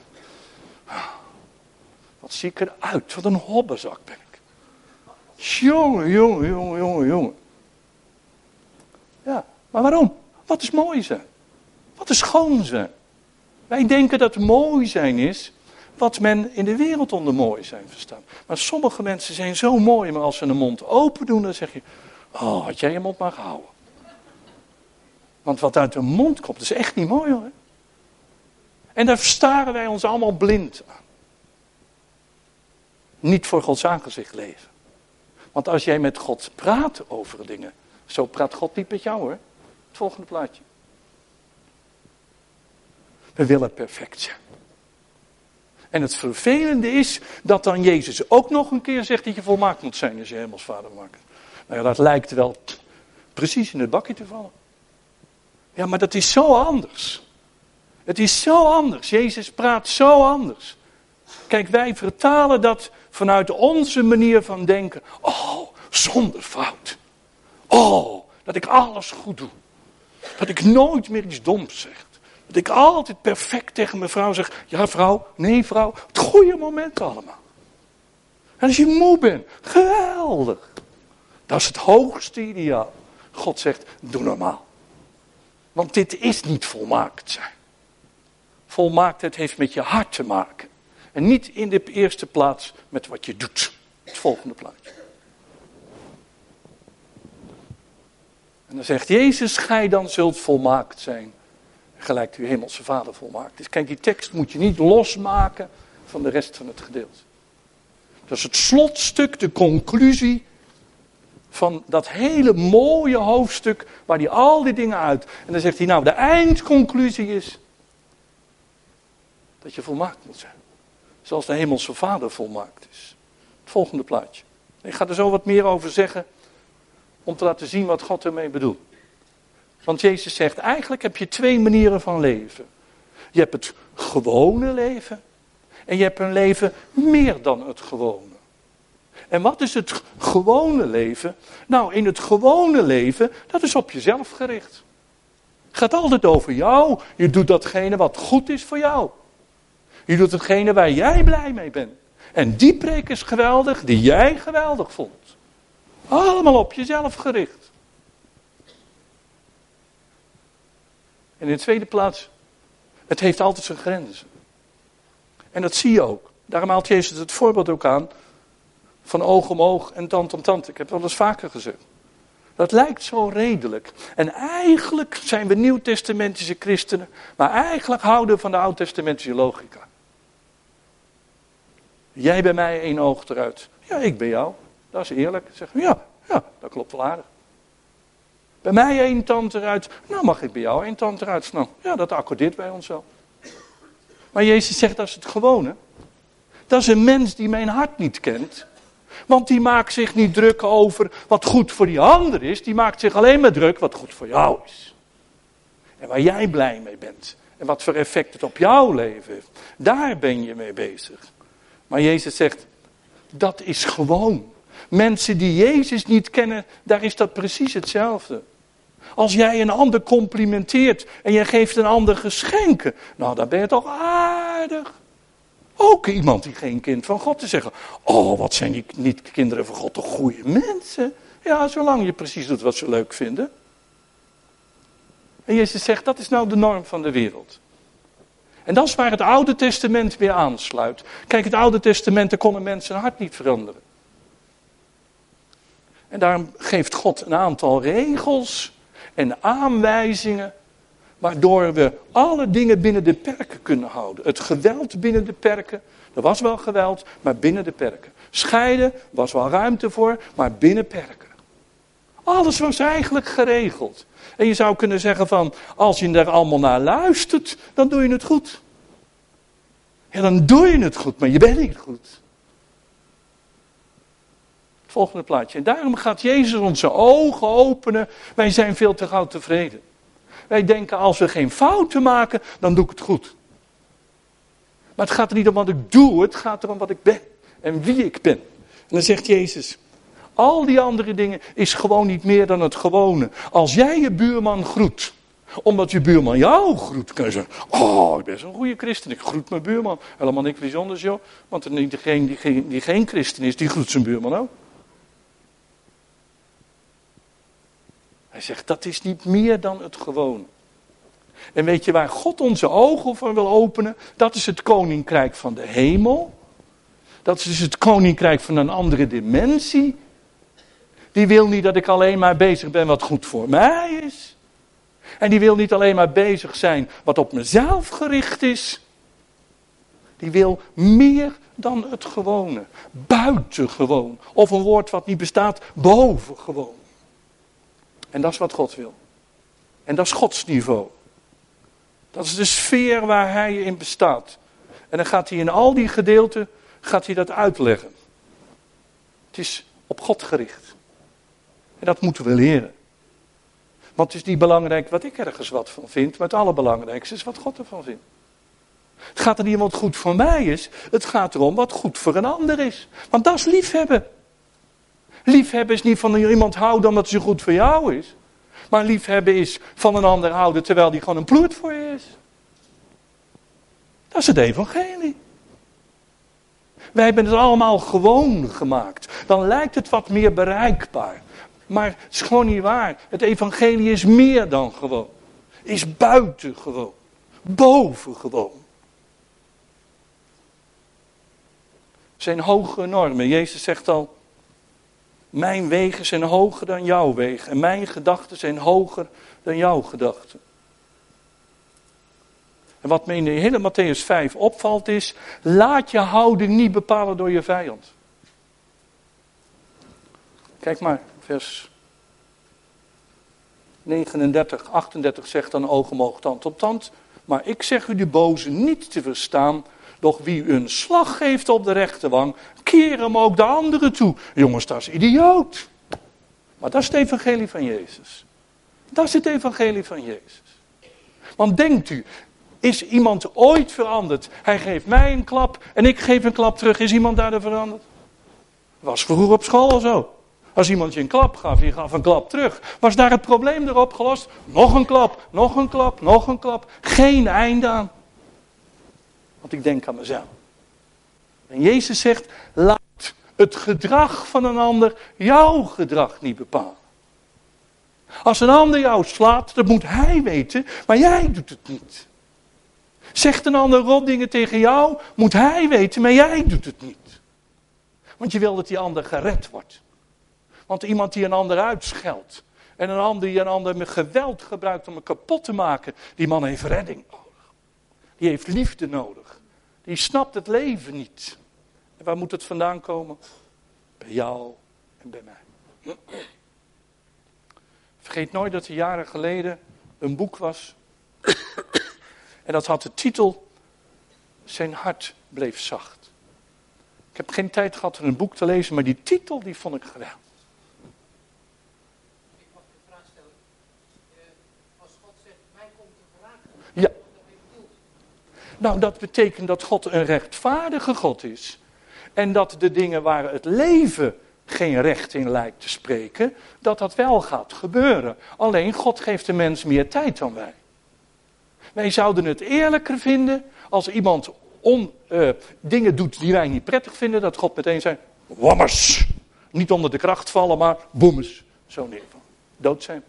Wat zie ik eruit? Wat een hobbezak ben ik. Jongen, jongen, jongen, jongen, jongen. Ja, maar waarom? Wat is mooi zijn? Wat is schoon zijn? Wij denken dat mooi zijn is wat men in de wereld onder mooi zijn verstaat. Maar sommige mensen zijn zo mooi, maar als ze een mond open doen, dan zeg je: Oh, had jij je mond maar gehouden. Want wat uit de mond komt, is echt niet mooi hoor. En daar staren wij ons allemaal blind aan. Niet voor Gods aangezicht leven. Want als jij met God praat over dingen, zo praat God niet met jou hoor. Het volgende plaatje. We willen perfect zijn. En het vervelende is dat dan Jezus ook nog een keer zegt dat je volmaakt moet zijn als je hemelsvader maakt. Nou ja, dat lijkt wel precies in het bakje te vallen. Ja, maar dat is zo anders. Het is zo anders. Jezus praat zo anders. Kijk, wij vertalen dat vanuit onze manier van denken. Oh, zonder fout. Oh, dat ik alles goed doe. Dat ik nooit meer iets doms zeg. Dat ik altijd perfect tegen mijn vrouw zeg: Ja, vrouw, nee, vrouw. Het goede moment allemaal. En als je moe bent, geweldig. Dat is het hoogste ideaal. God zegt: Doe normaal. Want dit is niet volmaakt zijn. Volmaaktheid heeft met je hart te maken. En niet in de eerste plaats met wat je doet. Het volgende plaatje. En dan zegt Jezus, gij dan zult volmaakt zijn gelijk uw hemelse vader volmaakt is. Kijk, die tekst moet je niet losmaken van de rest van het gedeelte. Dat is het slotstuk, de conclusie van dat hele mooie hoofdstuk waar hij al die dingen uit. En dan zegt hij nou, de eindconclusie is dat je volmaakt moet zijn. Zoals de hemelse vader volmaakt is. Het volgende plaatje. Ik ga er zo wat meer over zeggen om te laten zien wat God ermee bedoelt. Want Jezus zegt, eigenlijk heb je twee manieren van leven. Je hebt het gewone leven en je hebt een leven meer dan het gewone. En wat is het gewone leven? Nou, in het gewone leven, dat is op jezelf gericht. Het gaat altijd over jou. Je doet datgene wat goed is voor jou. Je doet hetgene waar jij blij mee bent. En die preek is geweldig, die jij geweldig vond. Allemaal op jezelf gericht. En in de tweede plaats, het heeft altijd zijn grenzen. En dat zie je ook. Daarom haalt Jezus het voorbeeld ook aan van oog om oog en tand om tand. Ik heb het al eens vaker gezegd. Dat lijkt zo redelijk. En eigenlijk zijn we nieuwtestamentische christenen, maar eigenlijk houden we van de oud-testamentische logica. Jij bij mij één oog eruit. Ja, ik ben jou. Dat is eerlijk. Zeg, ja, ja, dat klopt wel aardig. Bij mij één tand eruit. Nou, mag ik bij jou één tand eruit? Nou, ja, dat accordeert bij ons zo. Maar Jezus zegt, dat is het gewone. Dat is een mens die mijn hart niet kent. Want die maakt zich niet druk over wat goed voor die ander is. Die maakt zich alleen maar druk wat goed voor jou is. En waar jij blij mee bent. En wat voor effect het op jouw leven heeft. Daar ben je mee bezig. Maar Jezus zegt, dat is gewoon. Mensen die Jezus niet kennen, daar is dat precies hetzelfde. Als jij een ander complimenteert en je geeft een ander geschenken, nou dan ben je toch aardig. Ook iemand die geen kind van God te zeggen. Oh, wat zijn die niet kinderen van God toch goede mensen. Ja, zolang je precies doet wat ze leuk vinden. En Jezus zegt, dat is nou de norm van de wereld. En dat is waar het Oude Testament weer aansluit. Kijk, het Oude Testament, daar kon een mens zijn hart niet veranderen. En daarom geeft God een aantal regels en aanwijzingen waardoor we alle dingen binnen de perken kunnen houden. Het geweld binnen de perken, er was wel geweld, maar binnen de perken. Scheiden was wel ruimte voor, maar binnen perken. Alles was eigenlijk geregeld. En je zou kunnen zeggen van, als je er allemaal naar luistert, dan doe je het goed. Ja, dan doe je het goed, maar je bent niet goed. Volgende plaatje. En daarom gaat Jezus onze ogen openen. Wij zijn veel te gauw tevreden. Wij denken als we geen fouten maken, dan doe ik het goed. Maar het gaat er niet om wat ik doe, het gaat erom wat ik ben en wie ik ben. En dan zegt Jezus, al die andere dingen is gewoon niet meer dan het gewone. Als jij je buurman groet, omdat je buurman jou groet, kan je zeggen, oh, ik ben zo'n goede christen, ik groet mijn buurman. Helemaal niks bijzonders, joh. Want degene die, die, die geen christen is, die groet zijn buurman ook. Hij zegt, dat is niet meer dan het gewoon. En weet je waar God onze ogen voor wil openen? Dat is het koninkrijk van de hemel. Dat is dus het koninkrijk van een andere dimensie. Die wil niet dat ik alleen maar bezig ben wat goed voor mij is. En die wil niet alleen maar bezig zijn wat op mezelf gericht is. Die wil meer dan het gewone. Buitengewoon. Of een woord wat niet bestaat, bovengewoon. En dat is wat God wil. En dat is Gods niveau. Dat is de sfeer waar hij in bestaat. En dan gaat hij in al die gedeelten gaat hij dat uitleggen. Het is op God gericht. En dat moeten we leren. Want het is niet belangrijk wat ik ergens wat van vind, maar het allerbelangrijkste is wat God ervan vindt. Het gaat er niet om wat goed voor mij is, het gaat erom wat goed voor een ander is. Want dat is liefhebben. Liefhebben is niet van iemand houden omdat ze goed voor jou is. Maar liefhebben is van een ander houden terwijl die gewoon een ploert voor je is. Dat is het evangelie. Wij hebben het allemaal gewoon gemaakt. Dan lijkt het wat meer bereikbaar. Maar het is gewoon niet waar. Het evangelie is meer dan gewoon. Is buiten gewoon. Boven gewoon. zijn hoge normen. Jezus zegt al, mijn wegen zijn hoger dan jouw wegen. En mijn gedachten zijn hoger dan jouw gedachten. En wat me in de hele Matthäus 5 opvalt is, laat je houding niet bepalen door je vijand. Kijk maar, vers 39, 38 zegt dan oog om oog, tand op tand. Maar ik zeg u de boze niet te verstaan, doch wie u een slag geeft op de rechterwang, keer hem ook de anderen toe. Jongens, dat is idioot. Maar dat is het evangelie van Jezus. Dat is het evangelie van Jezus. Want denkt u, is iemand ooit veranderd? Hij geeft mij een klap en ik geef een klap terug. Is iemand daardoor veranderd? Was vroeger op school al zo. Als iemand je een klap gaf, je gaf een klap terug. Was daar het probleem erop gelost? Nog een klap, nog een klap, nog een klap. Geen einde aan. Want ik denk aan mezelf. En Jezus zegt, laat het gedrag van een ander jouw gedrag niet bepalen. Als een ander jou slaat, dat moet hij weten, maar jij doet het niet. Zegt een ander rot dingen tegen jou, moet hij weten, maar jij doet het niet. Want je wil dat die ander gered wordt. Want iemand die een ander uitscheldt. En een ander die een ander met geweld gebruikt om hem kapot te maken. Die man heeft redding nodig. Die heeft liefde nodig. Die snapt het leven niet. En waar moet het vandaan komen? Bij jou en bij mij. Vergeet nooit dat er jaren geleden een boek was. En dat had de titel Zijn hart bleef zacht. Ik heb geen tijd gehad om een boek te lezen, maar die titel die vond ik geweldig. Ja. Nou, dat betekent dat God een rechtvaardige God is. En dat de dingen waar het leven geen recht in lijkt te spreken, dat dat wel gaat gebeuren. Alleen God geeft de mens meer tijd dan wij. Wij zouden het eerlijker vinden als iemand on, uh, dingen doet die wij niet prettig vinden, dat God meteen zei, wammers. Niet onder de kracht vallen, maar boemers. Zo neer van. Dood zijn.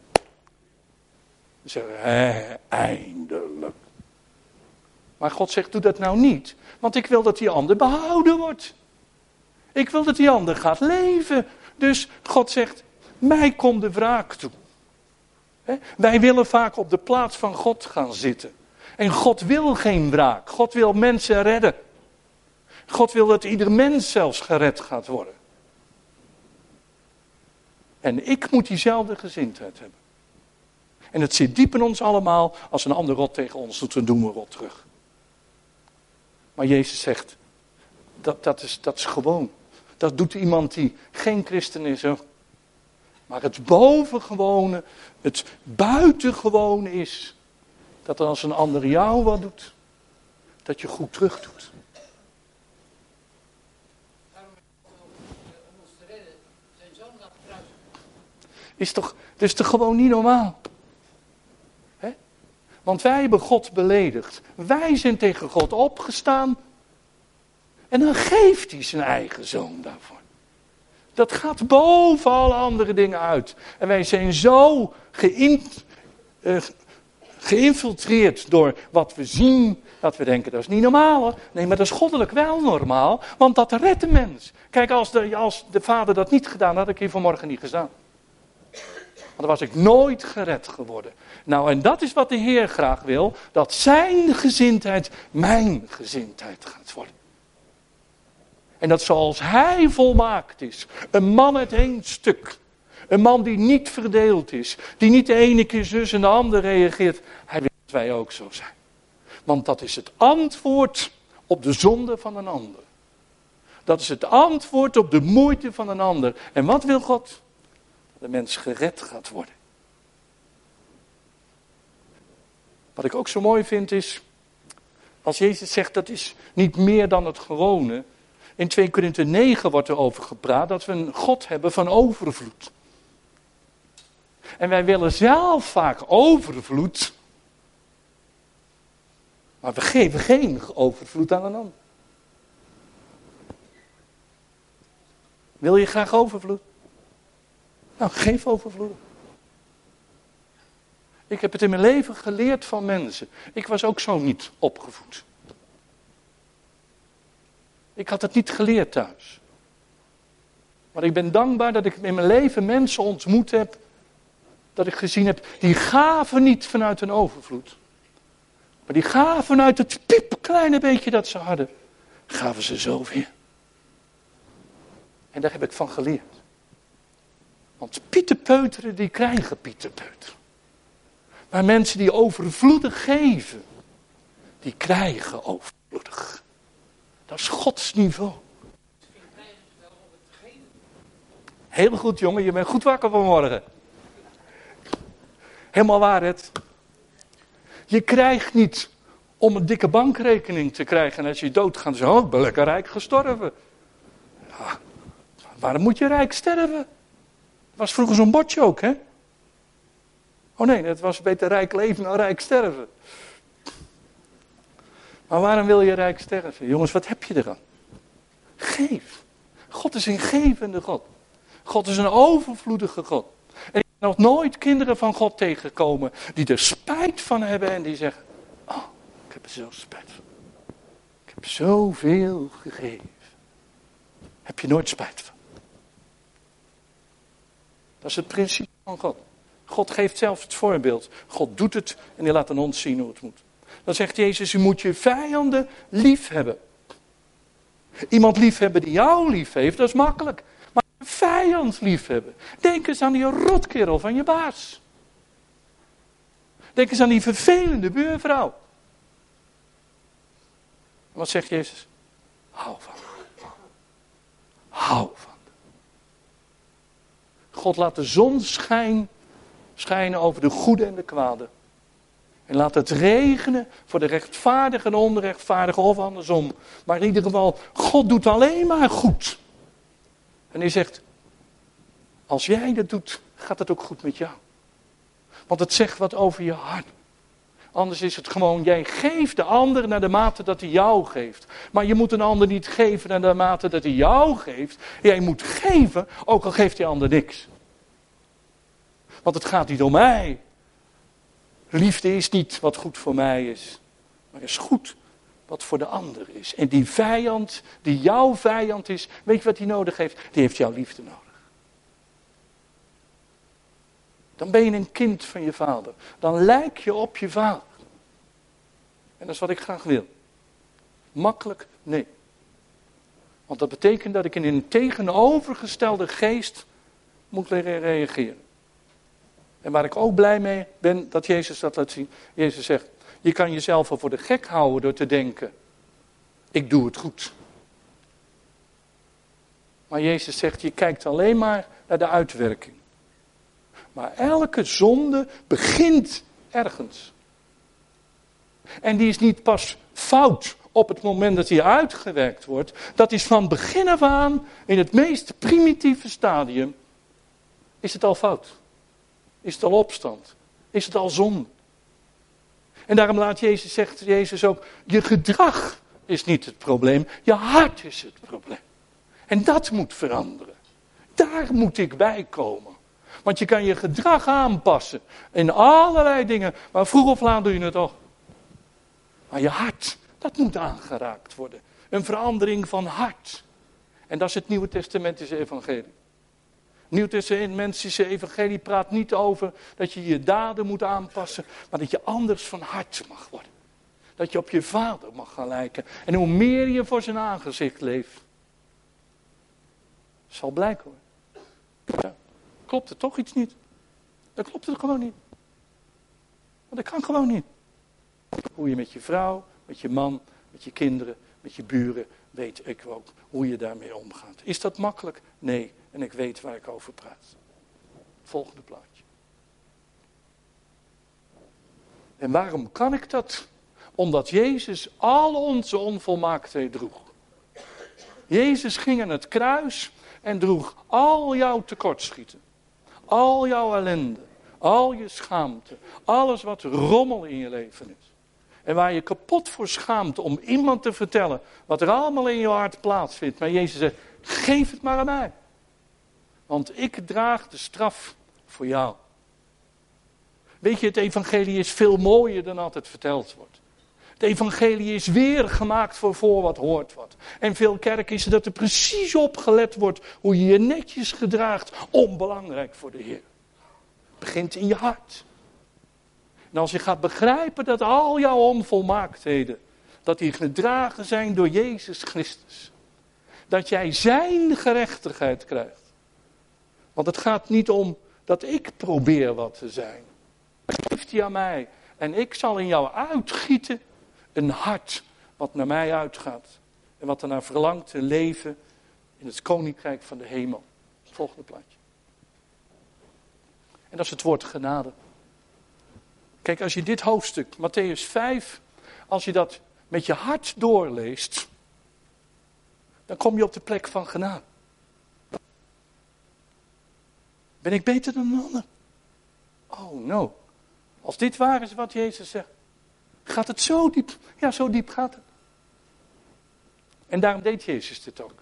Zeggen eindelijk. Maar God zegt, doe dat nou niet. Want ik wil dat die ander behouden wordt. Ik wil dat die ander gaat leven. Dus God zegt, mij komt de wraak toe. Wij willen vaak op de plaats van God gaan zitten. En God wil geen wraak. God wil mensen redden. God wil dat ieder mens zelfs gered gaat worden. En ik moet diezelfde gezindheid hebben. En het zit diep in ons allemaal. Als een ander rot tegen ons doet, dan doen we rot terug. Maar Jezus zegt, dat, dat, is, dat is gewoon. Dat doet iemand die geen christen is. Maar het bovengewone, het buitengewone is. Dat als een ander jou wat doet, dat je goed terug doet. Is toch, het is toch gewoon niet normaal? Want wij hebben God beledigd. Wij zijn tegen God opgestaan. En dan geeft hij zijn eigen zoon daarvoor. Dat gaat boven alle andere dingen uit. En wij zijn zo uh, geïnfiltreerd door wat we zien, dat we denken dat is niet normaal. Nee, maar dat is goddelijk wel normaal, want dat redt de mens. Kijk, als de, als de vader dat niet gedaan had, had ik hier vanmorgen niet gedaan. Dan was ik nooit gered geworden. Nou, en dat is wat de Heer graag wil: dat zijn gezindheid mijn gezindheid gaat worden. En dat zoals Hij volmaakt is, een man uit één stuk. Een man die niet verdeeld is, die niet de ene keer zus en de andere reageert. Hij wil dat wij ook zo zijn. Want dat is het antwoord op de zonde van een ander. Dat is het antwoord op de moeite van een ander. En wat wil God? De mens gered gaat worden. Wat ik ook zo mooi vind is, als Jezus zegt dat is niet meer dan het gewone. In 2 Korinthe 9 wordt er over gepraat dat we een God hebben van overvloed. En wij willen zelf vaak overvloed, maar we geven geen overvloed aan een ander. Wil je graag overvloed? Nou, geef overvloedig. Ik heb het in mijn leven geleerd van mensen. Ik was ook zo niet opgevoed. Ik had het niet geleerd thuis. Maar ik ben dankbaar dat ik in mijn leven mensen ontmoet heb. Dat ik gezien heb, die gaven niet vanuit een overvloed. Maar die gaven vanuit het piepkleine beetje dat ze hadden. Gaven ze zoveel. En daar heb ik van geleerd. Want pieterpeuteren, die krijgen pieterpeuteren. Maar mensen die overvloedig geven, die krijgen overvloedig. Dat is Gods niveau. Heel goed, jongen, je bent goed wakker vanmorgen. Helemaal waar het. Je krijgt niet om een dikke bankrekening te krijgen en als je doodgaat, zo, oh, ik lekker rijk gestorven. Ja, waarom moet je rijk sterven? Was vroeger zo'n bordje ook, hè? Oh nee, het was beter rijk leven dan rijk sterven. Maar waarom wil je rijk sterven? Jongens, wat heb je eraan? Geef. God is een gevende God. God is een overvloedige God. En ik ben nog nooit kinderen van God tegengekomen die er spijt van hebben en die zeggen: Oh, ik heb er zo spijt van. Ik heb zoveel gegeven. Heb je nooit spijt van. Dat is het principe van God. God geeft zelf het voorbeeld. God doet het en hij laat aan ons zien hoe het moet. Dan zegt Jezus, je moet je vijanden lief hebben. Iemand lief hebben die jou lief heeft, dat is makkelijk. Maar een vijand lief hebben. Denk eens aan die rotkerel van je baas. Denk eens aan die vervelende buurvrouw. Wat zegt Jezus? Hou van. Hou van. God laat de zon schijnen, over de goede en de kwade. En laat het regenen voor de rechtvaardige en onrechtvaardige of andersom. Maar in ieder geval, God doet alleen maar goed. En hij zegt, als jij dat doet, gaat het ook goed met jou. Want het zegt wat over je hart. Anders is het gewoon, jij geeft de ander naar de mate dat hij jou geeft. Maar je moet een ander niet geven naar de mate dat hij jou geeft. Jij moet geven, ook al geeft die ander niks. Want het gaat niet om mij. Liefde is niet wat goed voor mij is, maar is goed wat voor de ander is. En die vijand, die jouw vijand is, weet je wat hij nodig heeft? Die heeft jouw liefde nodig. Dan ben je een kind van je vader. Dan lijk je op je vader. En dat is wat ik graag wil. Makkelijk? Nee. Want dat betekent dat ik in een tegenovergestelde geest moet leren reageren. En waar ik ook blij mee ben dat Jezus dat laat zien. Jezus zegt, je kan jezelf al voor de gek houden door te denken, ik doe het goed. Maar Jezus zegt, je kijkt alleen maar naar de uitwerking. Maar elke zonde begint ergens. En die is niet pas fout op het moment dat die uitgewerkt wordt. Dat is van begin af aan, in het meest primitieve stadium, is het al fout. Is het al opstand? Is het al zonde? En daarom laat Jezus, zegt Jezus ook, je gedrag is niet het probleem, je hart is het probleem. En dat moet veranderen. Daar moet ik bij komen. Want je kan je gedrag aanpassen in allerlei dingen, maar vroeg of laat doe je het toch. Maar je hart, dat moet aangeraakt worden. Een verandering van hart. En dat is het Nieuwe Testamentische evangelie. Nieuw-testamentische evangelie praat niet over dat je je daden moet aanpassen, maar dat je anders van hart mag worden. Dat je op je vader mag gaan lijken. En hoe meer je voor zijn aangezicht leeft, zal blijken hoor. Ja, klopt het toch iets niet? Dan klopt het gewoon niet. Dat kan gewoon niet. Hoe je met je vrouw, met je man, met je kinderen, met je buren, weet ik ook hoe je daarmee omgaat. Is dat makkelijk? Nee. En ik weet waar ik over praat. Volgende plaatje. En waarom kan ik dat? Omdat Jezus al onze onvolmaaktheid droeg. Jezus ging aan het kruis en droeg al jouw tekortschieten. Al jouw ellende. Al je schaamte. Alles wat rommel in je leven is. En waar je kapot voor schaamt om iemand te vertellen wat er allemaal in je hart plaatsvindt. Maar Jezus zegt, geef het maar aan mij. Want ik draag de straf voor jou. Weet je, het evangelie is veel mooier dan altijd verteld wordt. Het evangelie is weer gemaakt voor, voor wat hoort wat. En veel kerken is dat er precies op gelet wordt hoe je je netjes gedraagt. Onbelangrijk voor de Heer. Het begint in je hart. En als je gaat begrijpen dat al jouw onvolmaaktheden, dat die gedragen zijn door Jezus Christus. Dat jij zijn gerechtigheid krijgt. Want het gaat niet om dat ik probeer wat te zijn. Geeft hij aan mij. En ik zal in jou uitgieten een hart wat naar mij uitgaat. En wat ernaar verlangt te leven in het koninkrijk van de hemel. volgende plaatje. En dat is het woord genade. Kijk, als je dit hoofdstuk, Matthäus 5, als je dat met je hart doorleest, dan kom je op de plek van genade. Ben ik beter dan een ander? Oh no. Als dit waar is wat Jezus zegt, gaat het zo diep. Ja, zo diep gaat het. En daarom deed Jezus dit ook.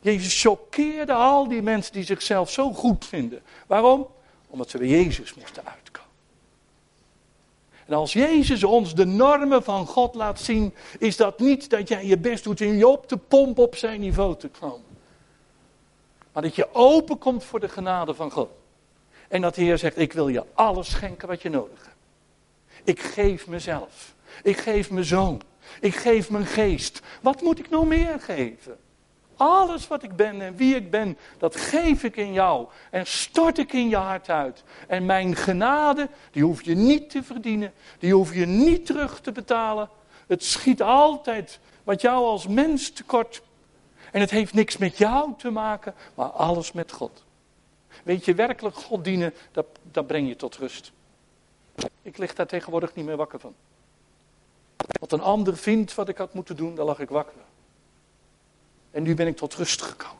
Jezus choqueerde al die mensen die zichzelf zo goed vinden. Waarom? Omdat ze bij Jezus moesten uitkomen. En als Jezus ons de normen van God laat zien, is dat niet dat jij je best doet in je op te pomp op zijn niveau te komen. Maar dat je open komt voor de genade van God. En dat de Heer zegt, ik wil je alles schenken wat je nodig hebt. Ik geef mezelf. Ik geef mijn zoon. Ik geef mijn geest. Wat moet ik nog meer geven? Alles wat ik ben en wie ik ben, dat geef ik in jou. En stort ik in je hart uit. En mijn genade, die hoef je niet te verdienen. Die hoef je niet terug te betalen. Het schiet altijd wat jou als mens tekort. En het heeft niks met jou te maken, maar alles met God. Weet je, werkelijk God dienen, dat, dat breng je tot rust. Ik lig daar tegenwoordig niet meer wakker van. Wat een ander vindt wat ik had moeten doen, daar lag ik wakker. En nu ben ik tot rust gekomen.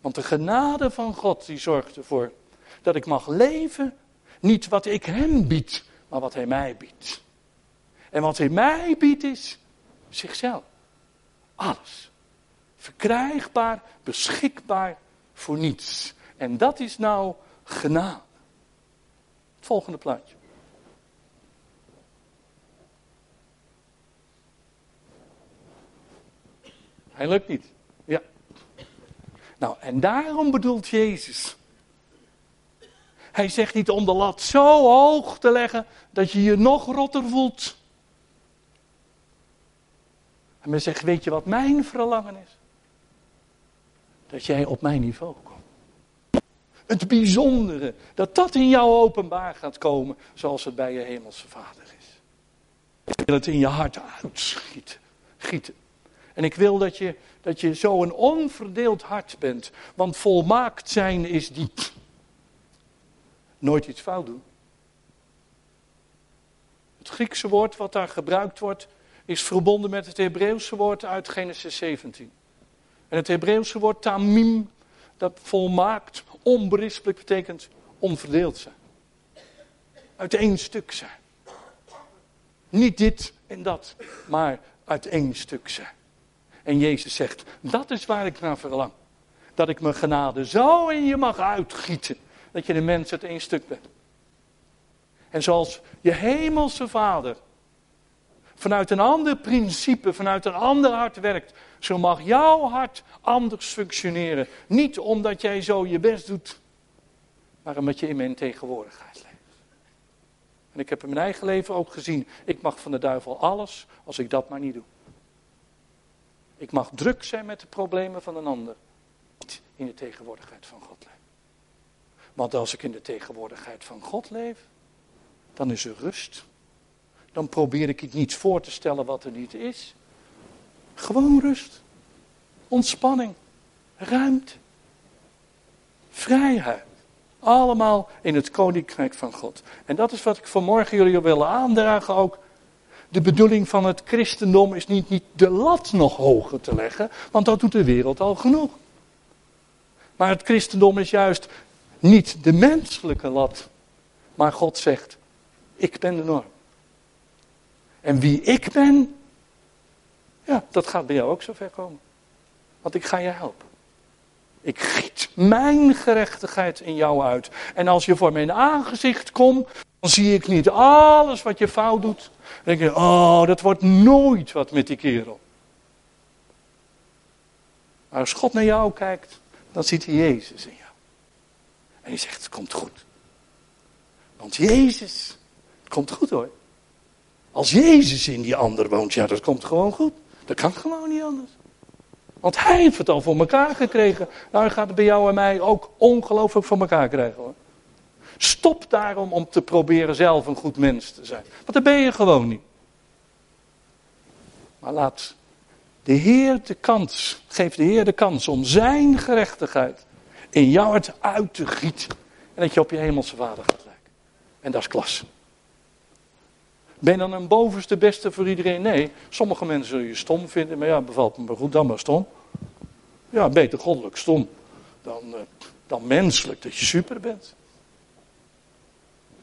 Want de genade van God die zorgt ervoor dat ik mag leven, niet wat ik hem bied, maar wat hij mij biedt. En wat hij mij biedt is zichzelf. Alles. Verkrijgbaar, beschikbaar voor niets. En dat is nou genade. Het volgende plaatje. Hij lukt niet. Ja. Nou, en daarom bedoelt Jezus. Hij zegt niet om de lat zo hoog te leggen dat je je nog rotter voelt. En men zegt, weet je wat mijn verlangen is? Dat jij op mijn niveau komt. Het bijzondere, dat dat in jou openbaar gaat komen, zoals het bij je hemelse vader is. Ik wil het in je hart uitschieten. Gieten. En ik wil dat je, dat je zo een onverdeeld hart bent. Want volmaakt zijn is diep. Nooit iets fout doen. Het Griekse woord wat daar gebruikt wordt, is verbonden met het Hebreeuwse woord uit Genesis 17. En het Hebreeuwse woord tamim, dat volmaakt, onberispelijk betekent onverdeeld zijn. Uit één stuk zijn. Niet dit en dat, maar uit één stuk zijn. En Jezus zegt, dat is waar ik naar verlang. Dat ik mijn genade zo in je mag uitgieten, dat je de mens uit één stuk bent. En zoals je hemelse vader vanuit een ander principe, vanuit een ander hart werkt, zo mag jouw hart anders functioneren. Niet omdat jij zo je best doet, maar omdat je in mijn tegenwoordigheid leeft. En ik heb in mijn eigen leven ook gezien, ik mag van de duivel alles als ik dat maar niet doe. Ik mag druk zijn met de problemen van een ander. Niet in de tegenwoordigheid van God leven. Want als ik in de tegenwoordigheid van God leef, dan is er rust. Dan probeer ik iets voor te stellen wat er niet is. Gewoon rust. Ontspanning. Ruimte. Vrijheid. Allemaal in het koninkrijk van God. En dat is wat ik vanmorgen jullie willen aandragen ook. De bedoeling van het christendom is niet, niet de lat nog hoger te leggen, want dat doet de wereld al genoeg. Maar het christendom is juist niet de menselijke lat, maar God zegt, ik ben de norm. En wie ik ben, ja, dat gaat bij jou ook zo ver komen. Want ik ga je helpen. Ik giet mijn gerechtigheid in jou uit. En als je voor mijn aangezicht komt, dan zie ik niet alles wat je fout doet. Dan denk je, oh, dat wordt nooit wat met die kerel. Maar als God naar jou kijkt, dan ziet hij Jezus in jou. En hij zegt, het komt goed. Want Jezus, het komt goed hoor. Als Jezus in die ander woont, ja, dat komt gewoon goed. Dat kan gewoon niet anders. Want hij heeft het al voor elkaar gekregen. Nou, hij gaat het bij jou en mij ook ongelooflijk voor elkaar krijgen hoor. Stop daarom om te proberen zelf een goed mens te zijn. Want dat ben je gewoon niet. Maar laat de Heer de kans, geef de Heer de kans om zijn gerechtigheid in jouw hart uit te gieten. En dat je op je hemelse vader gaat lijken. En dat is klas. Ben je dan een bovenste beste voor iedereen? Nee, sommige mensen zullen je stom vinden, maar ja, bevalt me goed, dan maar stom. Ja, beter goddelijk stom dan uh, dan menselijk dat je super bent.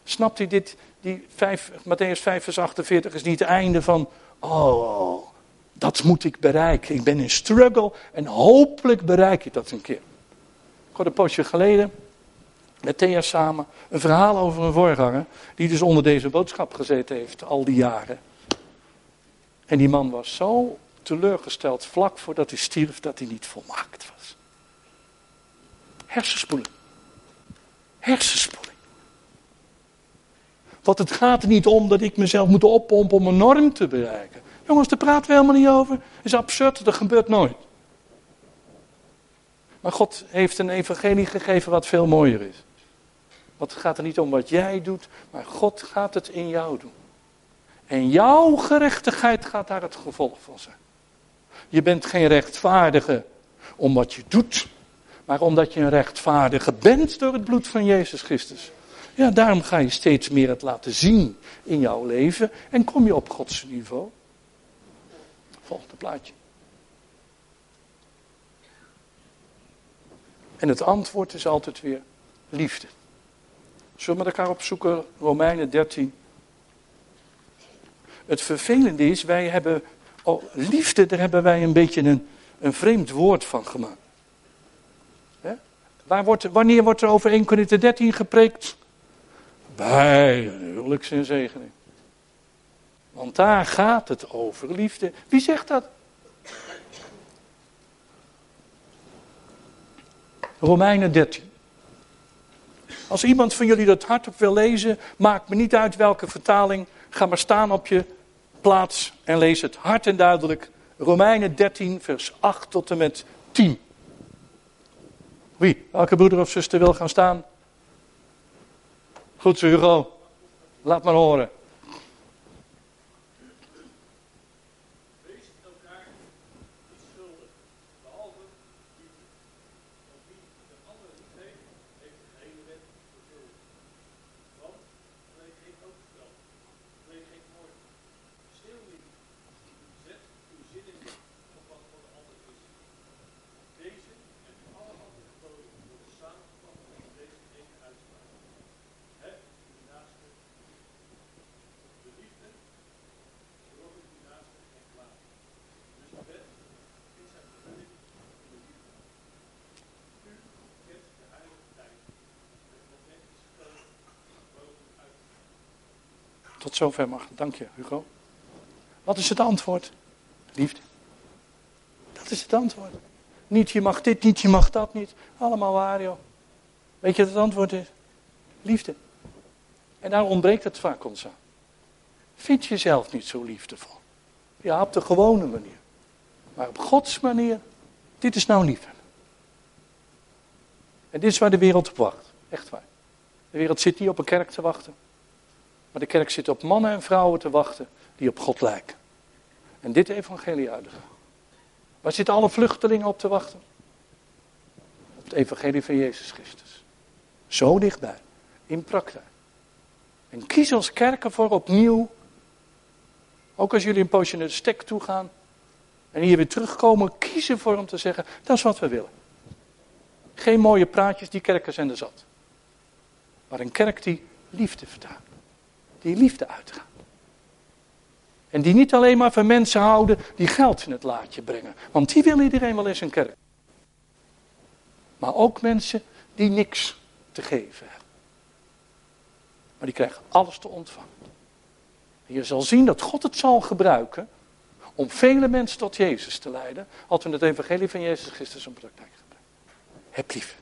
Snapt u dit? Die 5, Matthäus 5 vers 48 is niet het einde van, oh, dat moet ik bereiken. Ik ben in struggle en hopelijk bereik ik dat een keer. Had een poosje geleden met Thea samen een verhaal over een voorganger die dus onder deze boodschap gezeten heeft al die jaren. En die man was zo teleurgesteld vlak voordat hij stierf dat hij niet volmaakt was. Hersenspoeling. Hersenspoeling. Want het gaat er niet om dat ik mezelf moet oppompen om een norm te bereiken. Jongens, daar praten we helemaal niet over. Dat is absurd, dat gebeurt nooit. Maar God heeft een evangelie gegeven wat veel mooier is. Want het gaat er niet om wat jij doet, maar God gaat het in jou doen. En jouw gerechtigheid gaat daar het gevolg van zijn. Je bent geen rechtvaardige om wat je doet, maar omdat je een rechtvaardige bent door het bloed van Jezus Christus. Ja, daarom ga je steeds meer het laten zien in jouw leven en kom je op Gods niveau. Volgende plaatje. En het antwoord is altijd weer liefde. Zullen we elkaar opzoeken, Romeinen 13. Het vervelende is, wij hebben, oh, liefde, daar hebben wij een beetje een, een vreemd woord van gemaakt. Wordt, wanneer wordt er over 1 Corinthië 13 gepreekt? Bij een huwelijksinzegening. Want daar gaat het over liefde. Wie zegt dat? Romeinen 13. Als iemand van jullie dat hardop wil lezen, maakt me niet uit welke vertaling. Ga maar staan op je plaats en lees het hard en duidelijk. Romeinen 13, vers 8 tot en met 10. Wie? Welke broeder of zuster wil gaan staan? Goed zo, Hugo. Laat maar horen. Tot zover mag. Dank je, Hugo. Wat is het antwoord? Liefde. Dat is het antwoord. Niet je mag dit, niet je mag dat niet. Allemaal waar, joh. Weet je wat het antwoord is? Liefde. En daar ontbreekt het vaak ons aan. Vind jezelf niet zo liefdevol. Ja, op de gewone manier. Maar op Gods manier, dit is nou liefde. En dit is waar de wereld op wacht. Echt waar. De wereld zit niet op een kerk te wachten. Maar de kerk zit op mannen en vrouwen te wachten die op God lijken. En dit evangelie uitdragen. Waar zitten alle vluchtelingen op te wachten? Op het evangelie van Jezus Christus. Zo dichtbij. In praktijk. En kies als kerk ervoor opnieuw. Ook als jullie een poosje naar de stek toe gaan. En hier weer terugkomen. Kies ervoor om te zeggen. Dat is wat we willen. Geen mooie praatjes. Die kerken zijn er zat. Maar een kerk die liefde vertaalt die liefde uitgaan. En die niet alleen maar van mensen houden die geld in het laadje brengen. Want die wil iedereen wel eens een kerk. Maar ook mensen die niks te geven hebben. Maar die krijgen alles te ontvangen. En je zal zien dat God het zal gebruiken om vele mensen tot Jezus te leiden. Als we het evangelie van Jezus Christus in praktijk gebruiken. Heb lief.